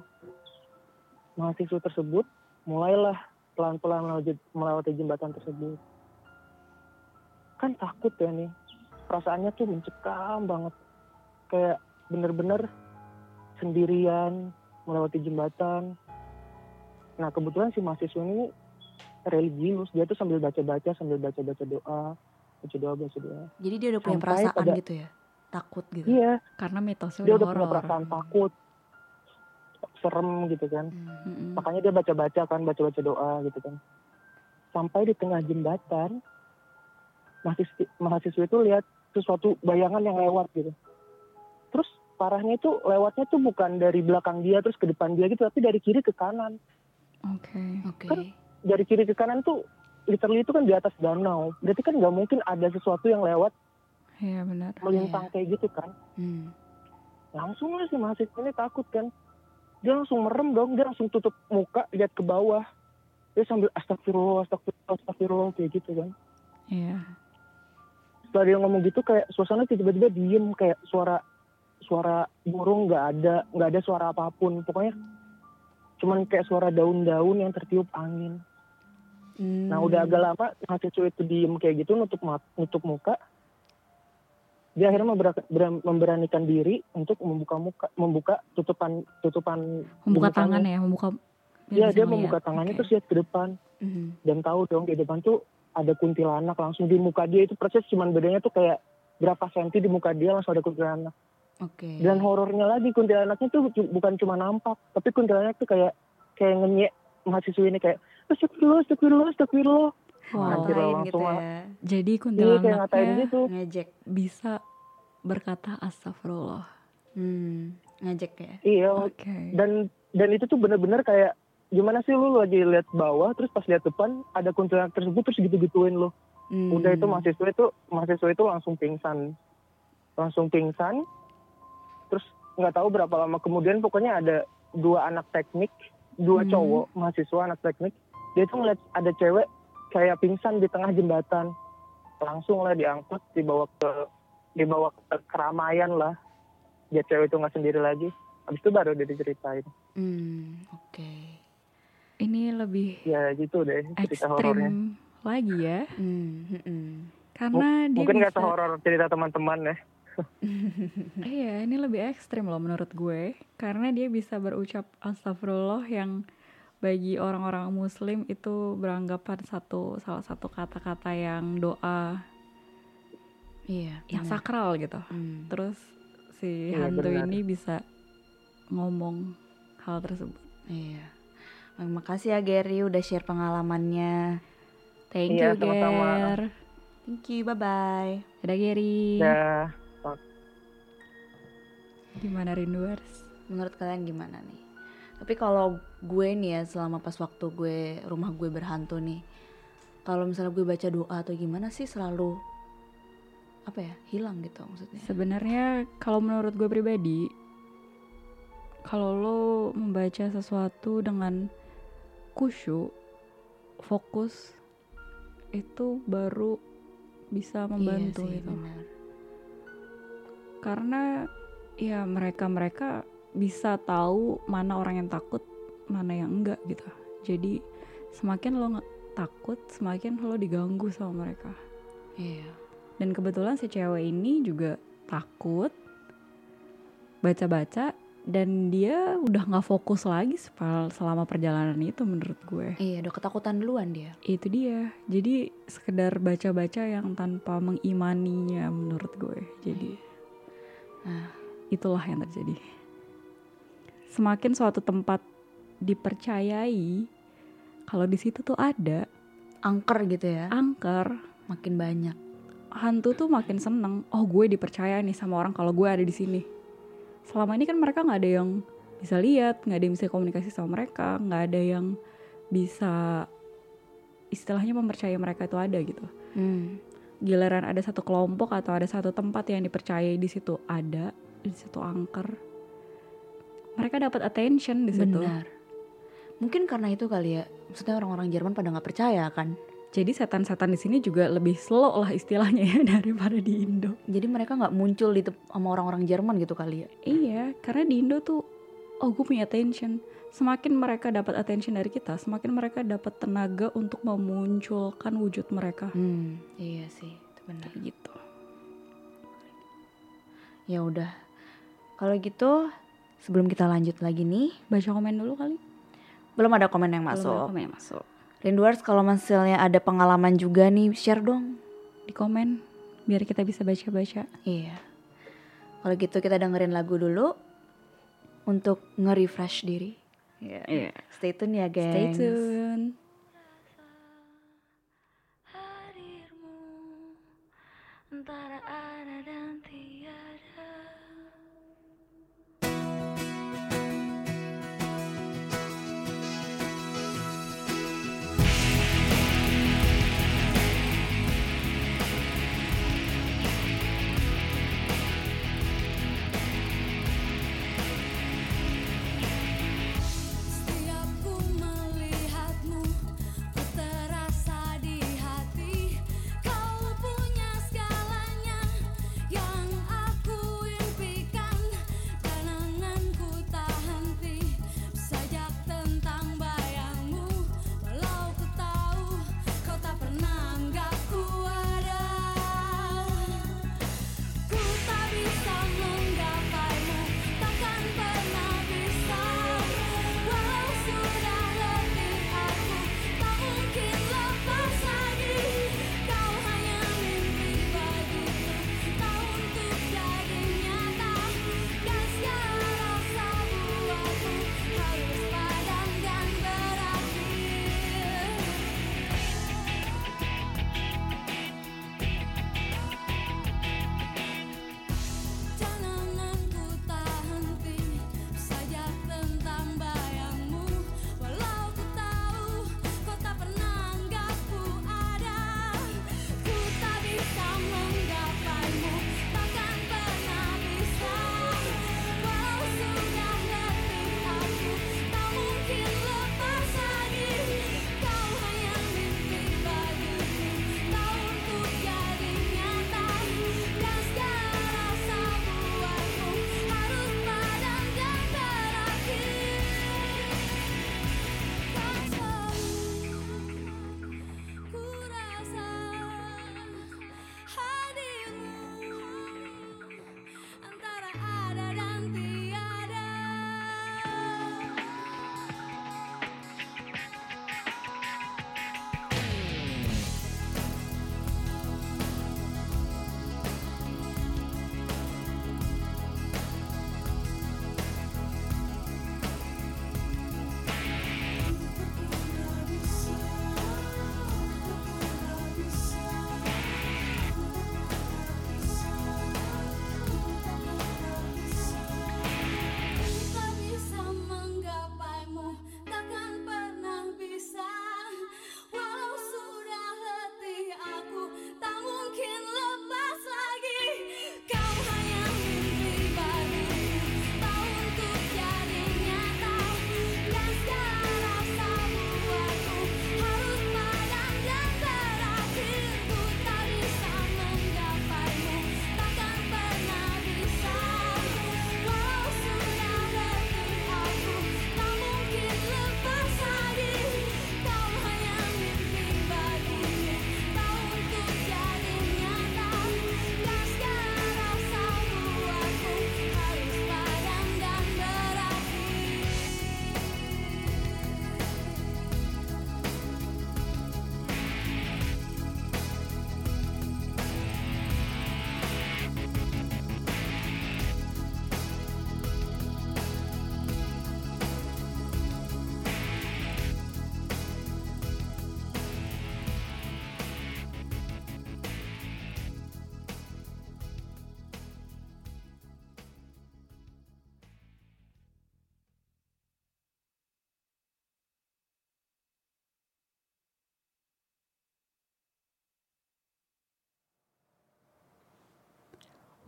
mahasiswa tersebut mulailah pelan-pelan melewati jembatan tersebut. Kan takut ya nih, perasaannya tuh mencekam banget, kayak bener-bener sendirian melewati jembatan. Nah kebetulan si mahasiswa ini religius, dia tuh sambil baca-baca, sambil baca-baca doa, baca doa, baca doa. Jadi dia udah punya Sampai perasaan pada- gitu ya? Takut gitu. Iya, Karena mitosnya dia udah udah punya perasaan takut. serem gitu kan Hmm. Makanya dia baca-baca kan baca-baca doa gitu kan sampai di tengah jembatan mahasiswa mahasiswa itu lihat sesuatu bayangan yang lewat gitu terus parahnya itu lewatnya tuh bukan dari belakang dia terus ke depan dia gitu tapi dari kiri ke kanan Oke. Oke. Kan- dari kiri ke kanan tuh literally itu kan di atas danau. Berarti kan nggak mungkin ada sesuatu yang lewat Iya benar. melintang kayak gitu kan? Hmm. langsung lah si mahasiswa ini takut kan. Dia langsung merem dong dia langsung tutup muka lihat ke bawah. Dia sambil astagfirullah astagfirullah astagfirullah kayak gitu kan. Iya. setelah dia ngomong gitu kayak suasana tiba-tiba diem kayak suara suara burung nggak ada nggak ada suara apa pun. Pokoknya cuman kayak suara daun-daun yang tertiup angin Hmm. nah udah agak lama mahasiswa itu diem kayak gitu nutup nutup muka dia akhirnya membera- bera- memberanikan diri untuk membuka muka membuka tutupan tutupan Membuka tangan ya, membuka. Iya dia membuka tangannya Oke. terus lihat ke depan Hmm. dan tahu dong di depan tuh ada kuntilanak langsung di muka dia itu persis cuman bedanya tuh kayak berapa senti di muka dia langsung ada kuntilanak Oke. dan horornya lagi kuntilanaknya tuh bukan cuma nampak tapi kuntilanak tuh kayak kayak ngenyek mahasiswa ini kayak astagfirullah astagfirullah astagfirullah Wow. Ngatain gitu ya. Jadi Iya kuntilanaknya gitu Ngejek. bisa berkata astagfirullah. Hmm. Ngejek ya. iya Oke. dan dan itu tuh bener-bener kayak gimana sih lu lagi lihat bawah terus pas lihat depan ada kuntilanak tersebut terus gitu-gituin lo Hmm. udah itu mahasiswa itu mahasiswa itu langsung pingsan langsung pingsan terus nggak tahu berapa lama kemudian pokoknya ada dua anak teknik dua Hmm. cowok mahasiswa anak teknik dia tuh ngeliat ada cewek kayak pingsan di tengah jembatan langsung lah diangkut dibawa ke dibawa ke keramaian lah dia cewek itu nggak sendiri lagi habis itu baru dia diceritain Hmm. Oke. Ini lebih ya gitu deh cerita horornya lagi ya, Hmm. hmm, hmm. karena dia mungkin nggak bisa. sehoror cerita teman-teman ya Iya, ini lebih ekstrim loh menurut gue, karena dia bisa berucap astagfirullah yang bagi orang-orang muslim itu beranggapan satu salah satu kata-kata yang doa Iya. yang benar. sakral gitu. Hmm. Terus si Iya, hantu benar. ini bisa ngomong hal tersebut. Iya. Makasih ya Gary udah share pengalamannya. Thank Iya, you, sama-sama. Ger. Thank you. Bye bye. Dadah, Gary. ya Gimana Rinduers? Menurut kalian gimana nih? Tapi kalau gue nih ya selama pas waktu gue rumah gue berhantu nih, kalau misalnya gue baca doa atau gimana sih selalu apa ya hilang gitu maksudnya. Sebenarnya kalau menurut gue pribadi, kalau lo membaca sesuatu dengan khusyuk, fokus, itu baru bisa membantu iya sih, gitu. benar. Karena ya mereka-mereka bisa tahu mana orang yang takut, mana yang enggak gitu. Jadi semakin lo takut, semakin lo diganggu sama mereka. Iya. Dan kebetulan si cewek ini juga takut baca-baca dan dia udah nggak fokus lagi selama perjalanan itu menurut gue. Iya, udah ketakutan duluan dia. Itu dia. Jadi sekedar baca-baca yang tanpa mengimaninya menurut gue. Jadi Nah, itulah yang terjadi. Semakin suatu tempat dipercayai kalau di situ tuh ada angker gitu ya. angker, Makin banyak. hantu tuh makin seneng. Oh gue dipercaya nih sama orang kalau gue ada di sini. Selama ini kan mereka nggak ada yang bisa lihat, nggak ada yang bisa komunikasi sama mereka, nggak ada yang bisa istilahnya mempercayai mereka itu ada gitu. Hmm. Giliran ada satu kelompok atau ada satu tempat yang dipercayai di situ ada, di situ angker. Mereka dapat attention di situ. Benar. Mungkin karena itu kali ya. Maksudnya orang-orang Jerman pada nggak percaya kan. Jadi setan-setan di sini juga lebih slow lah istilahnya ya daripada di Indo. Jadi mereka nggak muncul di sama orang-orang Jerman gitu kali ya. Iya, karena di Indo tuh, oh gue punya attention. Semakin mereka dapat attention dari kita, semakin mereka dapat tenaga untuk memunculkan wujud mereka. Hmm, iya sih, itu benar. Kayak gitu. Ya udah. Kalau gitu, sebelum kita lanjut lagi nih, Baca komen dulu kali. belum ada komen yang Belum ada masuk. komen yang masuk. Rinduers kalau misalnya ada pengalaman juga nih, share dong. Di komen, biar kita bisa baca-baca. Iya. Kalau gitu kita dengerin lagu dulu. untuk nge-refresh diri. Iya. Iya. Stay tune ya, guys. Stay tune.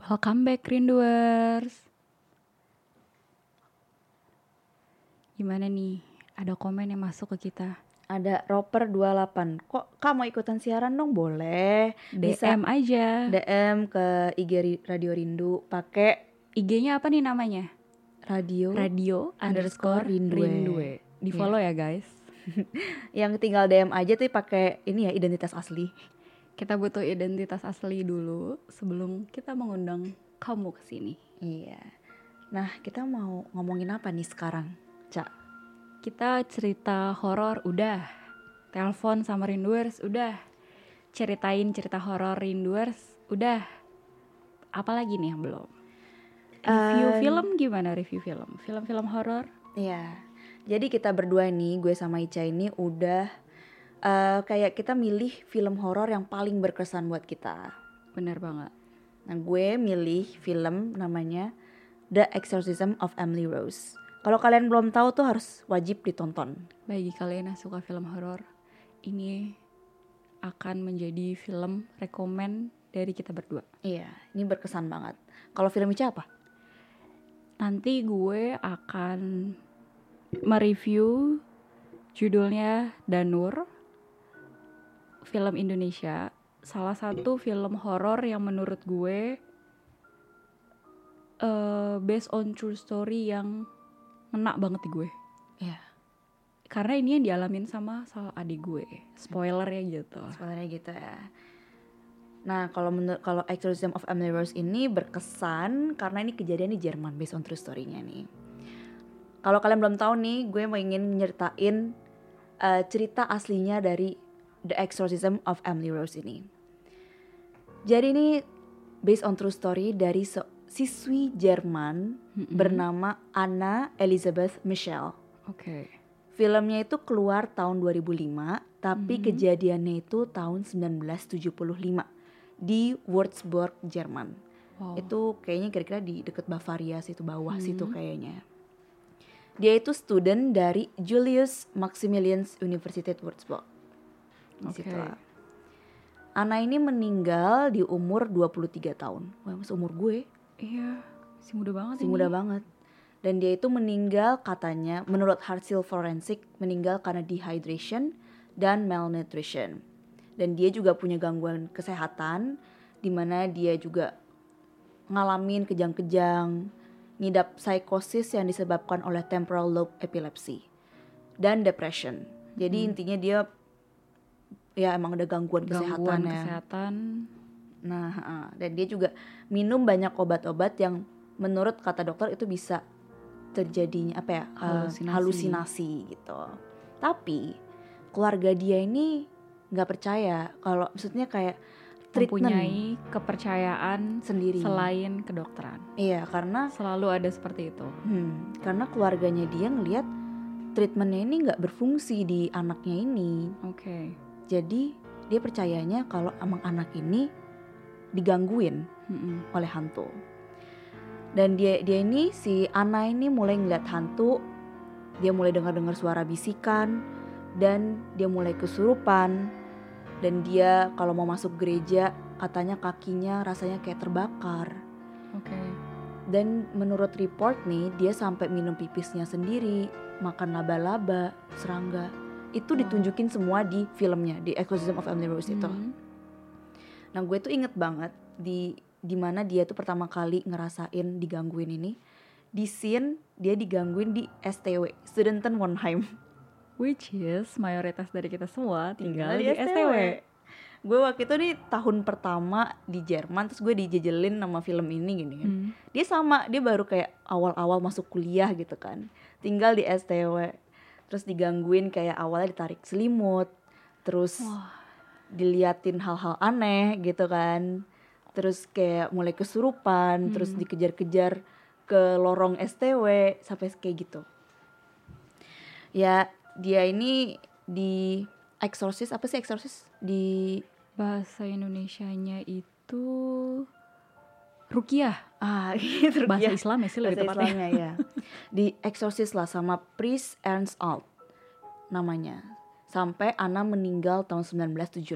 Welcome back Rinduers. Gimana nih? Ada komen yang masuk ke kita? Ada Roper 28. Kok kamu ikutan siaran dong? Boleh. Bisa DM aja. DM ke IG Radio Rindu pakai IG-nya apa nih namanya? radio, Radio underscore underscore Rindue. Rindue. Di follow ya guys. yang tinggal DM aja tuh pakai ini ya identitas asli. Kita butuh identitas asli dulu sebelum kita mengundang kamu ke sini. Iya. Nah, kita mau ngomongin apa nih sekarang, Cak? Kita cerita horor udah. Telepon sama Rinduers udah. Ceritain cerita horor Rinduers udah. Apalagi nih yang belum? Review Eh, film gimana review film? Film-film horor? Iya. Jadi kita berdua nih, gue sama Ica ini udah eh, kayak kita milih film horor yang paling berkesan buat kita. Bener banget. Nah, gue milih film namanya The Exorcism of Emily Rose. Kalau kalian belum tahu tuh harus wajib ditonton. Bagi kalian yang suka film horor, ini akan menjadi film rekomen dari kita berdua. Iya, ini berkesan banget. Kalau film Ica apa? Nanti gue akan mereview judulnya Danur, film Indonesia. Salah satu film horor yang menurut gue eh, based on true story yang ngena banget di gue. Iya. Karena ini yang dialamin sama salah adik gue. Spoiler ya gitu. Sebenarnya gitu ya. Nah, kalau menurut kalau Exorcism of Emily Rose ini berkesan karena ini kejadian di Jerman based on true story-nya nih. Kalau kalian belum tahu nih, gue mau ingin nyeritain eh, cerita aslinya dari The Exorcism of Emily Rose ini. Jadi ini based on true story dari se- siswi Jerman bernama Anna Elizabeth Michelle. Oke. Filmnya itu keluar tahun 2005, tapi kejadiannya itu tahun 1975 di Würzburg, Jerman. Wow. Itu kayaknya kira-kira di deket Bavaria situ bawah situ kayaknya. Dia itu student dari Julius Maximilians Universität Würzburg. Di situ lah. Ana ini meninggal di umur 23 tahun. Wah, masih umur gue Iya, si muda banget masih ini. muda banget. Dan dia itu meninggal katanya menurut hasil forensik meninggal karena dehydration dan malnutrition. Dan dia juga punya gangguan kesehatan di mana dia juga ngalamin kejang-kejang, ngidap psikosis yang disebabkan oleh temporal lobe epilepsy dan depression. Jadi intinya dia ya emang ada gangguan, kesehatan Gangguan ya. kesehatan. Nah, dan dia juga minum banyak obat-obat yang menurut kata dokter itu bisa terjadinya apa ya? eh, Halusinasi. halusinasi gitu. Tapi keluarga dia ini nggak percaya kalau maksudnya kayak treatment mempunyai kepercayaan sendiri. selain kedokteran. Iya, karena Selalu ada seperti itu. hmm, karena keluarganya dia ngelihat treatmentnya ini nggak berfungsi di anaknya ini. Oke. Jadi dia percayanya kalau emang anak ini digangguin Mm-mm. oleh hantu. Dan dia dia ini si Ana ini mulai ngeliat hantu, dia mulai dengar-dengar suara bisikan dan dia mulai kesurupan dan dia kalau mau masuk gereja katanya kakinya rasanya kayak terbakar. Oke. Dan menurut report nih dia sampai minum pipisnya sendiri, makan laba-laba, serangga. Itu ditunjukin semua di filmnya di Exorcism of Emily Rose itu. Hmm. Nah gue tuh inget banget di di mana dia tuh pertama kali ngerasain digangguin ini di scene dia digangguin di STW Studenten Wohnheim Which is mayoritas dari kita semua tinggal, Tinggal di, di STW. gue waktu itu nih tahun pertama di Jerman terus gue dijejelin sama film ini gini kan Hmm. dia sama dia baru kayak awal-awal masuk kuliah gitu kan tinggal di STW terus digangguin kayak awalnya ditarik selimut terus diliatin hal-hal aneh gitu kan. Terus kayak mulai kesurupan terus dikejar-kejar ke lorong STW sampai kayak gitu. Ya dia ini di eksorsis apa sih eksorsis di Bahasa Indonesianya itu Rukiah. ah gitu Bahasa ya. Islam ya sih lebih bahasa tepatnya. Islamnya ya di eksorsis lah sama priest Ernst Alt namanya sampai Anna meninggal tahun 1976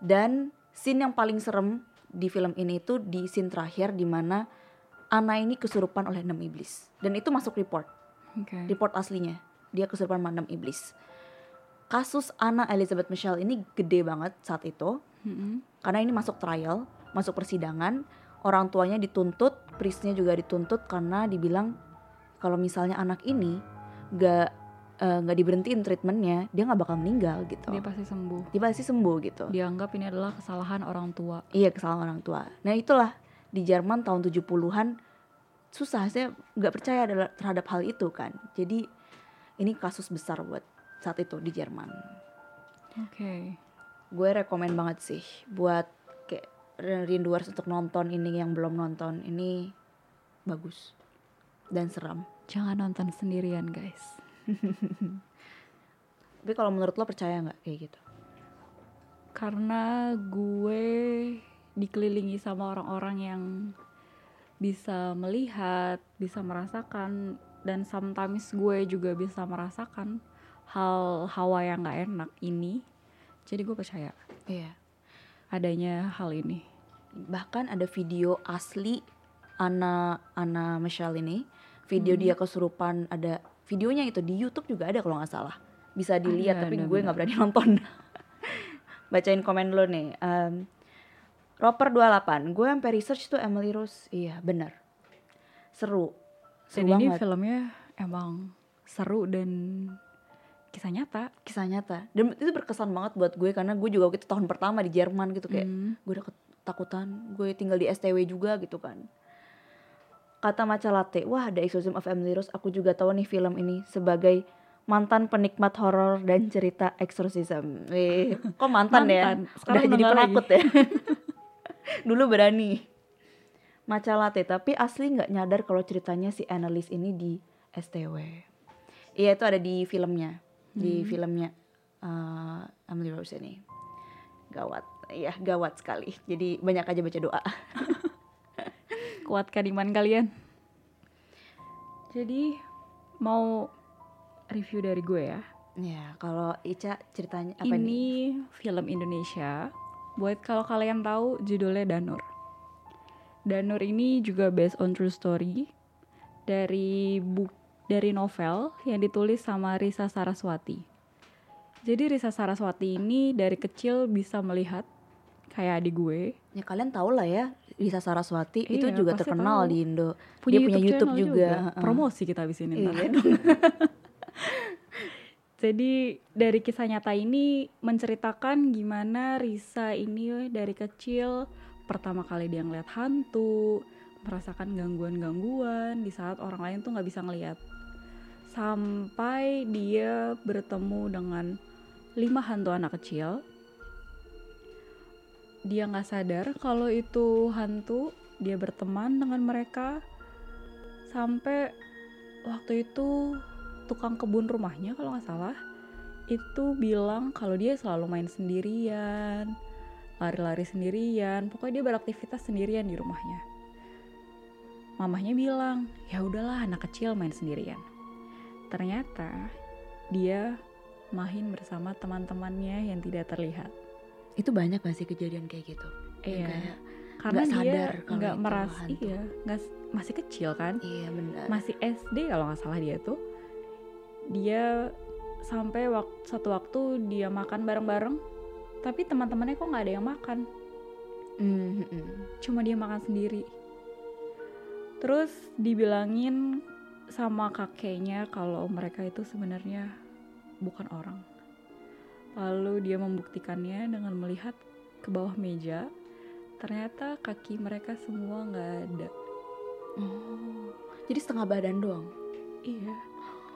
dan scene yang paling serem di film ini itu di scene terakhir di mana Anna ini kesurupan oleh enam iblis dan itu masuk report Oke. report aslinya dia kesurupan sama enam iblis kasus Anna Elizabeth Michelle ini gede banget saat itu Mm-mm. karena ini masuk trial, masuk persidangan, orang tuanya dituntut, priestnya juga dituntut karena dibilang kalau misalnya anak ini nggak eh, nggak diberhentiin treatmentnya, dia nggak bakal meninggal gitu. Dia pasti sembuh. Dia pasti sembuh gitu. Dianggap ini adalah kesalahan orang tua. Iya kesalahan orang tua. Nah itulah di Jerman tahun 70-an susah saya nggak percaya terhadap hal itu kan. Jadi ini kasus besar buat saat itu di Jerman. Oke. gue rekomen banget sih buat rinduers untuk nonton ini yang belum nonton ini bagus dan seram. Jangan nonton sendirian guys. Tapi kalau menurut lo percaya nggak kayak gitu? Karena gue dikelilingi sama orang-orang yang bisa melihat, bisa merasakan, dan sometimes gue juga bisa merasakan hal hawa yang gak enak ini. Jadi gue percaya Iya. Adanya hal ini. Bahkan ada video asli Ana Ana Michelle ini, video dia kesurupan ada videonya itu di YouTube juga ada kalau nggak salah. Bisa dilihat Ada, tapi ada, gue nggak berani nonton. Bacain komen lo nih. Um, Roper 28, gue sampai research tuh Emily Rose. Iya, bener. Seru. Seru Dan ini banget. filmnya emang seru dan kisah nyata. kisah nyata. Dan itu berkesan banget buat gue karena gue juga waktu itu tahun pertama di Jerman gitu kayak Hmm. gue udah ketakutan gue tinggal di STW juga gitu kan. Kata Maca Latte wah ada Exorcism of Emily Rose aku juga tahu nih film ini sebagai mantan penikmat horor dan cerita exorcism. Eh kok mantan, ya? Mantan. udah Sekarang jadi udah nggak penakut ya? Dulu berani. Maca Latte tapi asli nggak nyadar kalau ceritanya si Annalise ini di STW iya itu ada di filmnya di Hmm. filmnya eh, Emily Rose ini gawat ya gawat sekali jadi banyak aja baca doa Kuatkan iman kalian. Jadi mau review dari gue ya. ya kalau Ica ceritanya apa ini nih film Indonesia. Buat kalau kalian tahu judulnya Danur. Danur ini juga based on true story dari buk dari novel yang ditulis sama Risa Saraswati. Jadi Risa Saraswati ini dari kecil bisa melihat kayak adik gue ya kalian tahu lah ya Risa Saraswati itu Iya, juga pasti terkenal tahu. di Indo punya dia punya YouTube juga, heeh. Promosi kita habis ini ntar. Iya dong. Jadi dari kisah nyata ini menceritakan gimana Risa ini dari kecil pertama kali dia ngeliat hantu, merasakan gangguan-gangguan di saat orang lain tuh nggak bisa ngeliat. Sampai dia bertemu dengan lima hantu anak kecil. Dia nggak sadar kalau itu hantu, dia berteman dengan mereka sampai waktu itu tukang kebun rumahnya kalau nggak salah itu bilang kalau dia selalu main sendirian lari-lari sendirian. Pokoknya dia beraktivitas sendirian di rumahnya. Mamahnya bilang ya udahlah anak kecil main sendirian ternyata dia main bersama teman-temannya yang tidak terlihat. Itu banyak gak sih kejadian kayak gitu? Iya. kayak, karena nggak sadar dia nggak merasa iya nggak masih kecil kan? Iya benar. Masih SD kalau nggak salah dia tuh. Dia sampai waktu satu waktu dia makan bareng-bareng tapi teman-temannya kok nggak ada yang makan. Hmm, hmm. cuma dia makan sendiri. Terus dibilangin sama kakeknya kalau mereka itu sebenarnya bukan orang lalu dia membuktikannya dengan melihat ke bawah meja ternyata kaki mereka semua nggak ada oh jadi setengah badan doang Iya,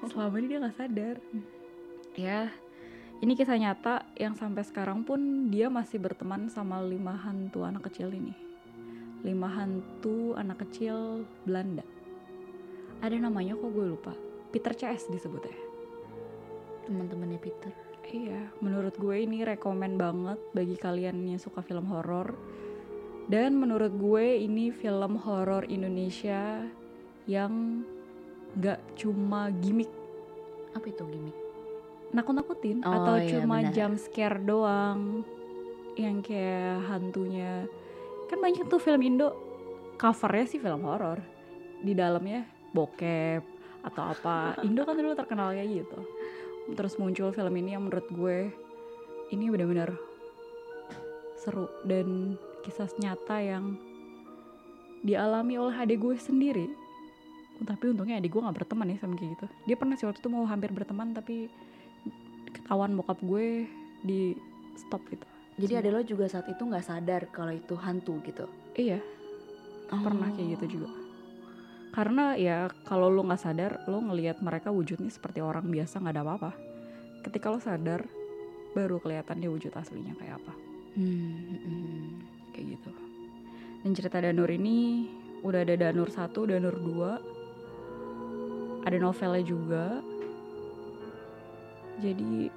selama ini dia nggak sadar. Ya, ini kisah nyata yang sampai sekarang pun dia masih berteman sama lima hantu anak kecil ini. Lima hantu anak kecil Belanda. Ada namanya kok gue lupa. Peter CS disebutnya. teman-temannya Peter Iya, menurut gue ini rekomen banget bagi kalian yang suka film horor. Dan menurut gue ini film horor Indonesia yang gak cuma gimmick apa itu gimmick nakut-nakutin Oh, atau iya, cuma benar. jump scare doang yang kayak hantunya kan banyak tuh film Indo covernya sih film horor di dalamnya bokep atau apa. Indo kan dulu terkenal kayak gitu. Terus muncul film ini yang menurut gue ini benar-benar seru dan kisah nyata yang dialami oleh adik gue sendiri. Tapi untungnya adik gue gak berteman ya sama kayak gitu. Dia pernah sih waktu itu mau hampir berteman tapi ketahuan bokap gue di stop gitu. Jadi ada lo juga saat itu nggak sadar kalau itu hantu gitu? Iya. Pernah kayak gitu juga karena ya kalau lo nggak sadar lo ngelihat mereka wujudnya seperti orang biasa nggak ada apa-apa ketika lo sadar baru kelihatan dia wujud aslinya kayak apa Hmm, hmm, kayak gitu dan cerita Danur ini udah ada Danur 1, Danur 2. Ada novelnya juga. Jadi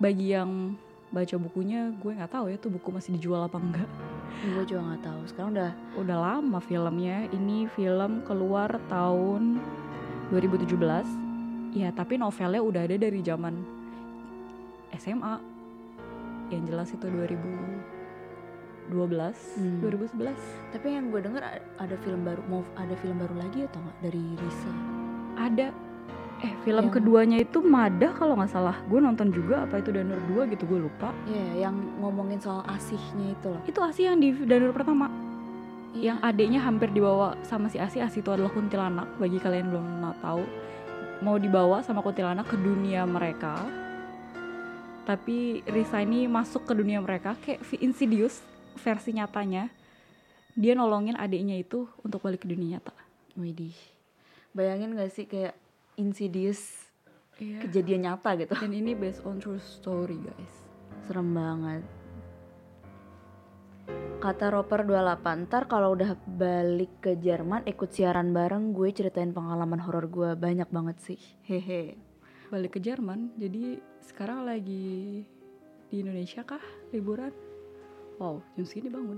bagi yang baca bukunya gue nggak tahu ya tuh buku masih dijual apa enggak. Gue juga nggak tahu sekarang udah Udah lama filmnya. Ini film keluar tahun 2017. Ya, tapi novelnya udah ada dari zaman SMA. Yang jelas itu 2012, Hmm. 2011. tapi yang gue denger ada film baru mau ada film baru lagi atau nggak dari Risa Ada eh film Yang- keduanya itu Madah kalau nggak salah. Gue nonton juga apa itu Danur 2 gitu gue lupa. Iya, yang ngomongin soal asihnya itu loh. Itu Asi yang di Danur pertama. Iya. Yang adiknya hampir dibawa sama si Asi. Asi itu adalah kuntilanak bagi kalian belum pernah tahu. Mau dibawa sama kuntilanak ke dunia mereka. Tapi Risa ini masuk ke dunia mereka kayak Insidious versi nyatanya. Dia nolongin adiknya itu untuk balik ke dunia nyata. Widih. Bayangin gak sih kayak Insidious Iya. kejadian nyata gitu. Dan ini based on true story guys. Serem banget. Kata Roper 28, ntar kalau udah balik ke Jerman ikut siaran bareng gue ceritain pengalaman horor gue banyak banget sih. Hehe. Balik ke Jerman, jadi sekarang lagi di Indonesia kah liburan? Wow, jam segini bangun.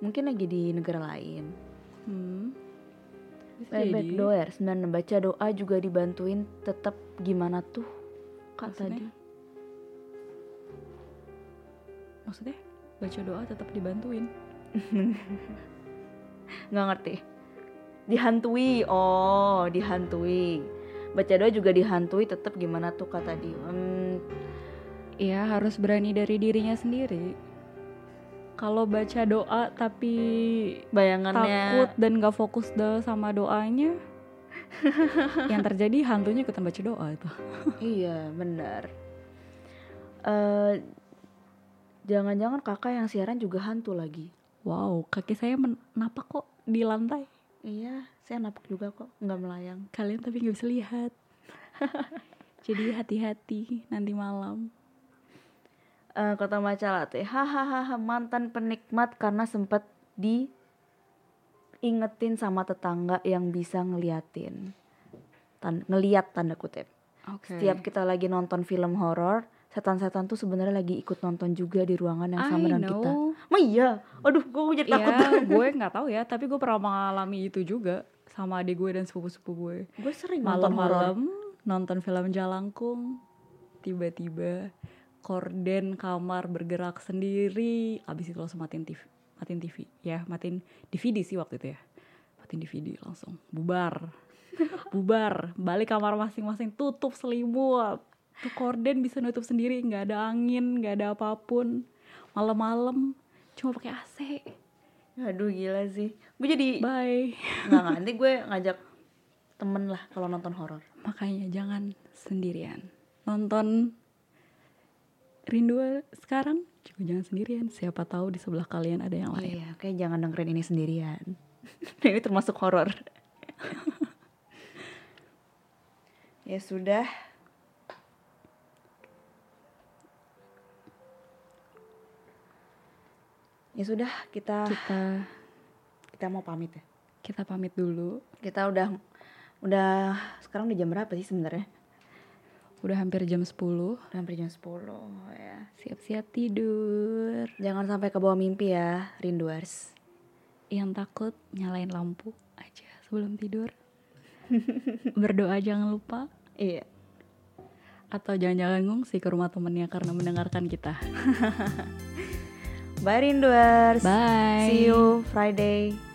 Mungkin lagi di negara lain. Hmm. Jadi. doer, 9 baca doa juga dibantuin tetap gimana tuh kak Maksudnya? tadi? Maksudnya baca doa tetap dibantuin. nggak ngerti dihantui oh dihantui baca doa juga dihantui tetap gimana tuh kak tadi Hmm, Iya harus berani dari dirinya sendiri. Kalau baca doa tapi bayangannya takut dan gak fokus deh sama doanya, yang terjadi hantunya ikutan baca doa itu. iya benar Eh, jangan-jangan kakak yang siaran juga hantu lagi Wow, kaki saya men- napak kok di lantai. iya saya napak juga kok nggak melayang Kalian tapi nggak bisa lihat. Jadi hati-hati nanti malam. Eh, kata Macala teh hahaha mantan penikmat karena sempat diingetin sama tetangga yang bisa ngeliatin Tan- ngeliat tanda kutip Oke. Setiap kita lagi nonton film horor, setan-setan tuh sebenarnya lagi ikut nonton juga di ruangan yang sama I dengan kita. know. Oh iya, aduh gue jadi takut. Iya, gue nggak tahu ya, tapi gue pernah mengalami itu juga sama adik gue dan sepupu-sepupu gue. gue sering nonton. Malam-malam nonton film Jalangkung, tiba-tiba korden kamar bergerak sendiri, abis itu langsung matiin TV, matiin TV, ya matiin DVD sih waktu itu ya, matiin DVD langsung. Bubar, bubar, balik kamar masing-masing, tutup selimut, tuh korden bisa nutup sendiri, nggak ada angin, nggak ada apa pun, malam-malam cuma pakai AC, Aduh gila sih. Gue jadi bye. nggak nanti gue ngajak temen lah kalau nonton horor. Makanya jangan sendirian. Nonton Rindu sekarang juga jangan sendirian. Siapa tahu di sebelah kalian ada yang lain. Iya, kayak jangan dengerin ini sendirian. ini termasuk horor. ya sudah. Ya sudah, kita Kita kita mau pamit ya. kita pamit dulu. Kita udah udah sekarang udah jam berapa sih sebenarnya? Udah hampir jam 10. Udah hampir jam 10 ya. Siap-siap tidur. Jangan sampai ke bawah mimpi ya, rinduers. Yang takut nyalain lampu aja sebelum tidur. Berdoa jangan lupa. Iya. Atau jangan-jangan ngungsi ke rumah temennya karena mendengarkan kita. Bye rinduers. Bye. See you Friday.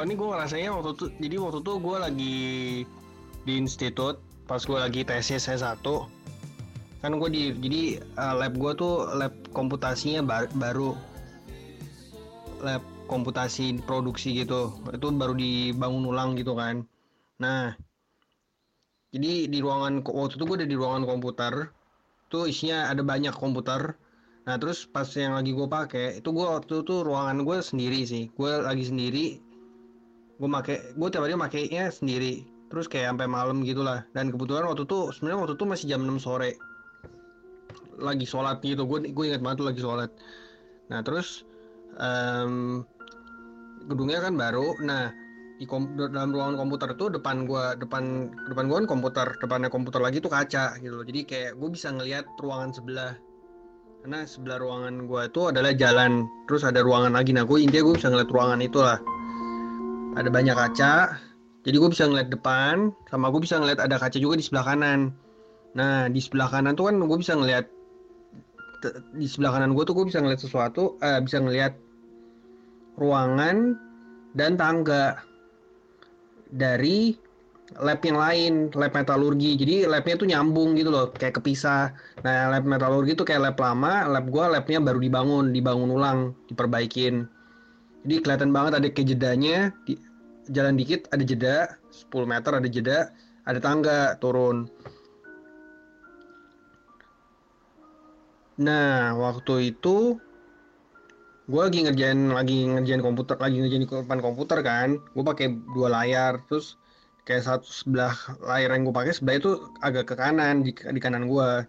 Kalau ini gue rasanya waktu itu jadi waktu itu gue lagi di institut pas gue lagi tesis S1 kan gue di jadi uh, lab gue tuh lab komputasinya bar- baru. Lab komputasi produksi gitu. Itu baru dibangun ulang gitu kan. Nah jadi di ruangan waktu itu gue ada di ruangan komputer. Tuh isinya ada banyak komputer. Nah terus pas yang lagi gue pakai itu gue waktu itu ruangan gue sendiri sih. Gue lagi sendiri gue make gue tiap hari makainya sendiri. Terus kayak sampai malam gitulah. Dan kebetulan waktu itu sebenarnya waktu itu masih jam 6 sore. Lagi sholat gitu. Gue gue ingat banget tuh lagi sholat. Nah terus em, gedungnya kan baru. Nah di kom- dalam ruangan komputer itu depan gua depan depan gua kan komputer. Depannya komputer lagi tuh kaca gitu loh. Jadi kayak gue bisa ngelihat ruangan sebelah. Karena sebelah ruangan gua itu adalah jalan. Terus ada ruangan lagi. Nah gue intinya gue bisa ngeliat ruangan itulah ada banyak kaca jadi gue bisa ngeliat depan sama gue bisa ngeliat ada kaca juga di sebelah kanan nah di sebelah kanan tuh kan gue bisa ngeliat di sebelah kanan gue tuh gue bisa ngeliat sesuatu eh, bisa ngeliat ruangan dan tangga dari lab yang lain, lab metalurgi. Jadi labnya tuh nyambung gitu loh, kayak kepisah. Nah, lab metalurgi tuh kayak lab lama, lab gua labnya baru dibangun, dibangun ulang, diperbaikin. Jadi kelihatan banget ada kayak jedanya, di, jalan dikit ada jeda, 10 meter ada jeda, ada tangga turun. Nah, waktu itu gue lagi ngerjain lagi ngerjain komputer lagi ngerjain di depan komputer kan gue pakai dua layar terus kayak satu sebelah layar yang gue pakai sebelah itu agak ke kanan di, di kanan gue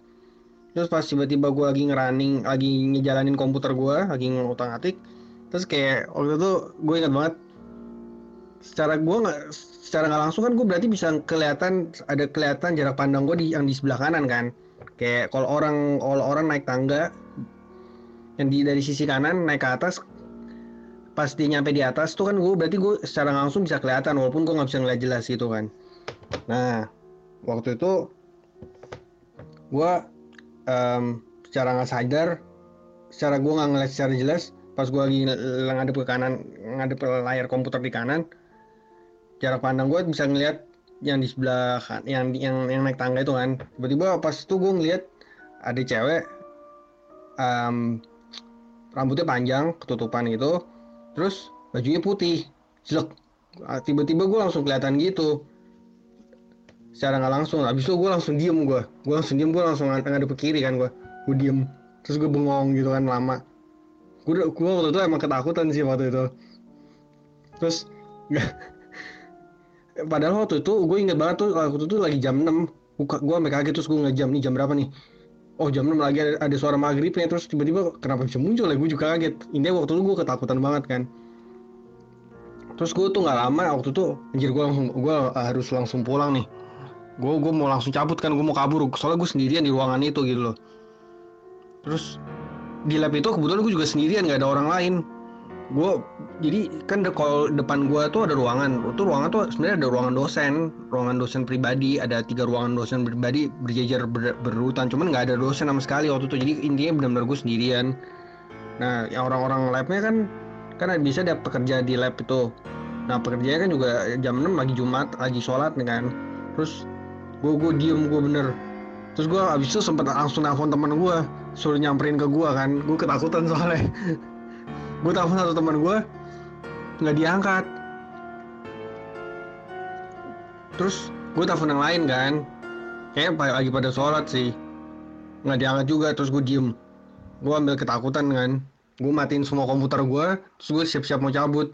terus pas tiba-tiba gue lagi ngerunning lagi ngejalanin komputer gue lagi ngutak atik terus kayak waktu itu gue ingat banget secara gue nggak secara nggak langsung kan gue berarti bisa kelihatan ada kelihatan jarak pandang gue di yang di sebelah kanan kan. Kayak kalau orang kalau orang naik tangga yang di dari sisi kanan naik ke atas pas dia nyampe di atas tuh kan gue berarti gue secara langsung bisa kelihatan walaupun gue nggak bisa ngeliat jelas gitu kan. Nah waktu itu gue em, secara nggak sadar secara gue nggak ngeliat secara jelas pas gue lagi ng- ngadep ke kanan ngadep layar komputer di kanan jarak pandang gue bisa ngeliat yang di sebelah yang yang yang naik tangga itu kan. Tiba-tiba pas itu gue ngeliat ada cewek em, rambutnya panjang ketutupan gitu terus bajunya putih. Jelek. Tiba-tiba gue langsung kelihatan gitu. Secara nggak langsung abis itu gue langsung diem gue gue langsung diem gue langsung ng- ngadep ke kiri kan gue gue diem. Terus gue bengong gitu kan lama gue gue waktu itu emang ketakutan sih waktu itu. Terus padahal waktu itu gue inget banget tuh waktu itu lagi jam 6 gue gue sampai kaget terus gue ngeliat jam nih jam berapa nih? Oh jam 6 lagi ada, ada suara maghribnya terus tiba-tiba kenapa bisa muncul ya? Gue juga kaget. Intinya waktu itu gue ketakutan banget kan. Terus gue tuh nggak lama waktu itu anjir gue langsung gue harus langsung pulang nih. Gue gue mau langsung cabut kan gue mau kabur. Soalnya gue sendirian di ruangan itu gitu loh. Terus di lab itu kebetulan gue juga sendirian nggak ada orang lain. Gue jadi kan de- kalau depan gue tuh ada ruangan. Itu ruangan tuh sebenarnya ada ruangan dosen ruangan dosen pribadi ada tiga ruangan dosen pribadi berjejer ber- berurutan. Cuman nggak ada dosen sama sekali waktu itu. Jadi intinya benar-benar gue sendirian. Nah yang orang-orang labnya kan kan bisa ada pekerja di lab itu. Nah pekerjanya kan juga jam 6 lagi jumat lagi sholat nih kan. Terus gue gue diem gue bener terus gue abis itu sempet langsung nelfon temen gue suruh nyamperin ke gue kan. Gue ketakutan soalnya. Gue telepon satu teman gue nggak diangkat. Terus gue telepon yang lain kan. Kayak lagi pada sholat sih. Nggak diangkat juga terus gue diem. Gue ambil ketakutan kan. Gue matiin semua komputer gue terus gue siap-siap mau cabut.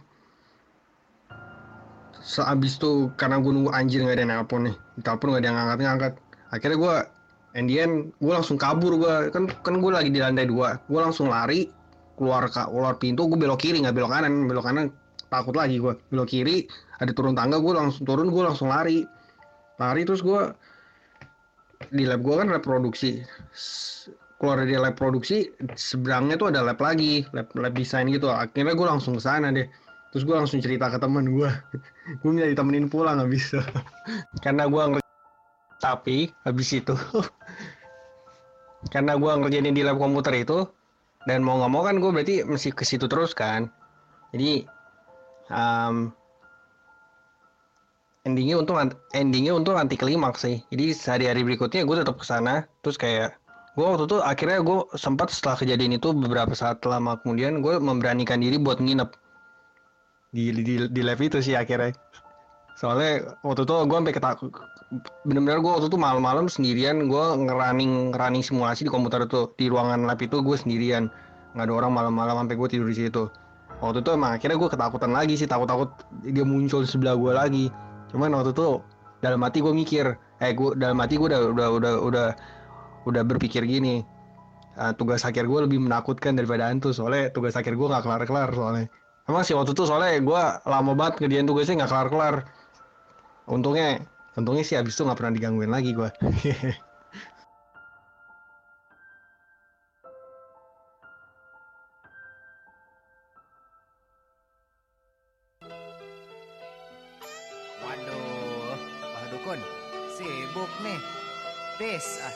Seabis tuh karena gue nunggu anjir nggak ada yang nelpon nih. Telepon nggak ada yang ngangkat ngangkat akhirnya gue Endian gue langsung kabur gue kan kan gue lagi di lantai dua. Gue langsung lari keluar ka, keluar pintu gue belok kiri nggak belok kanan. Belok kanan takut lagi gue belok kiri ada turun tangga gue langsung turun gue langsung lari. Lari terus gue di lab gue kan lab produksi. S- keluar dari lab produksi seberangnya tuh ada lab lagi lab lab desain gitu. Akhirnya gue langsung ke sana deh. Terus gue langsung cerita ke teman gue gue minta ditemenin pulang nggak bisa. Karena gue tapi habis itu karena gue ngerjain di lab komputer itu dan mau nggak mau kan gue berarti mesti ke situ terus kan. Jadi um, endingnya untung endingnya untung anti klimaks sih. Jadi sehari-hari berikutnya gue tetap ke sana. Terus kayak gue waktu itu akhirnya gue sempat setelah kejadian itu beberapa saat lama kemudian gue memberanikan diri buat nginep. Di di di lab itu sih akhirnya soalnya waktu itu gue sampai ketakut bener-bener gue waktu itu malam-malam sendirian gue ngerunning running simulasi di komputer itu di ruangan lab itu gue sendirian. Nggak ada orang malam-malam sampai gue tidur di situ. Waktu itu emang akhirnya gue ketakutan lagi sih takut-takut dia muncul di sebelah gue lagi. Cuman waktu itu dalam hati gue mikir eh gue dalam hati gue udah udah udah udah udah berpikir gini "Ah, tugas akhir gue lebih menakutkan daripada hantu. Soalnya tugas akhir gue nggak kelar-kelar soalnya. Emang sih waktu itu soalnya gue lama banget kerjaan tugasnya nggak kelar-kelar untungnya untungnya sih abis itu nggak pernah digangguin lagi gue Waduh, Pak sibuk nih. Ah.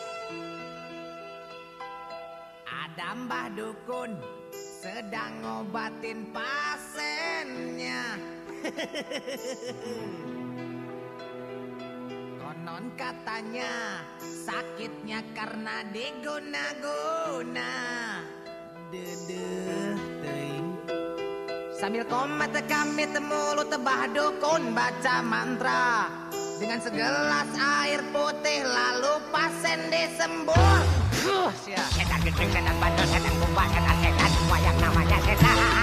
Ada Mbah sedang ngobatin pasiennya. Konon katanya sakitnya karena diguna-guna. Dedeh, teuing. Sambil komat kami temulu tebah dukun baca mantra Dengan segelas air putih lalu pasien disembur Huh, sia. Setan gendeng, setan bandel, setan kumbang, setan setan semua yang namanya setan.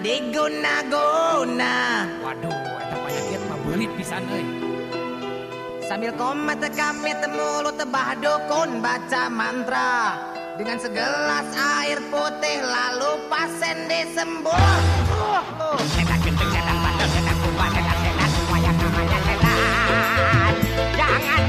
Diguna-guna. Waduh, eta penyakit mah pisan euy. Sambil komat kami temulu tebah dukun baca mantra Dengan segelas air putih lalu pasien disembur Uh, uh. Setan gendeng, setan bandel, setan kumbang, setan setan semua yang namanya setan. Jangan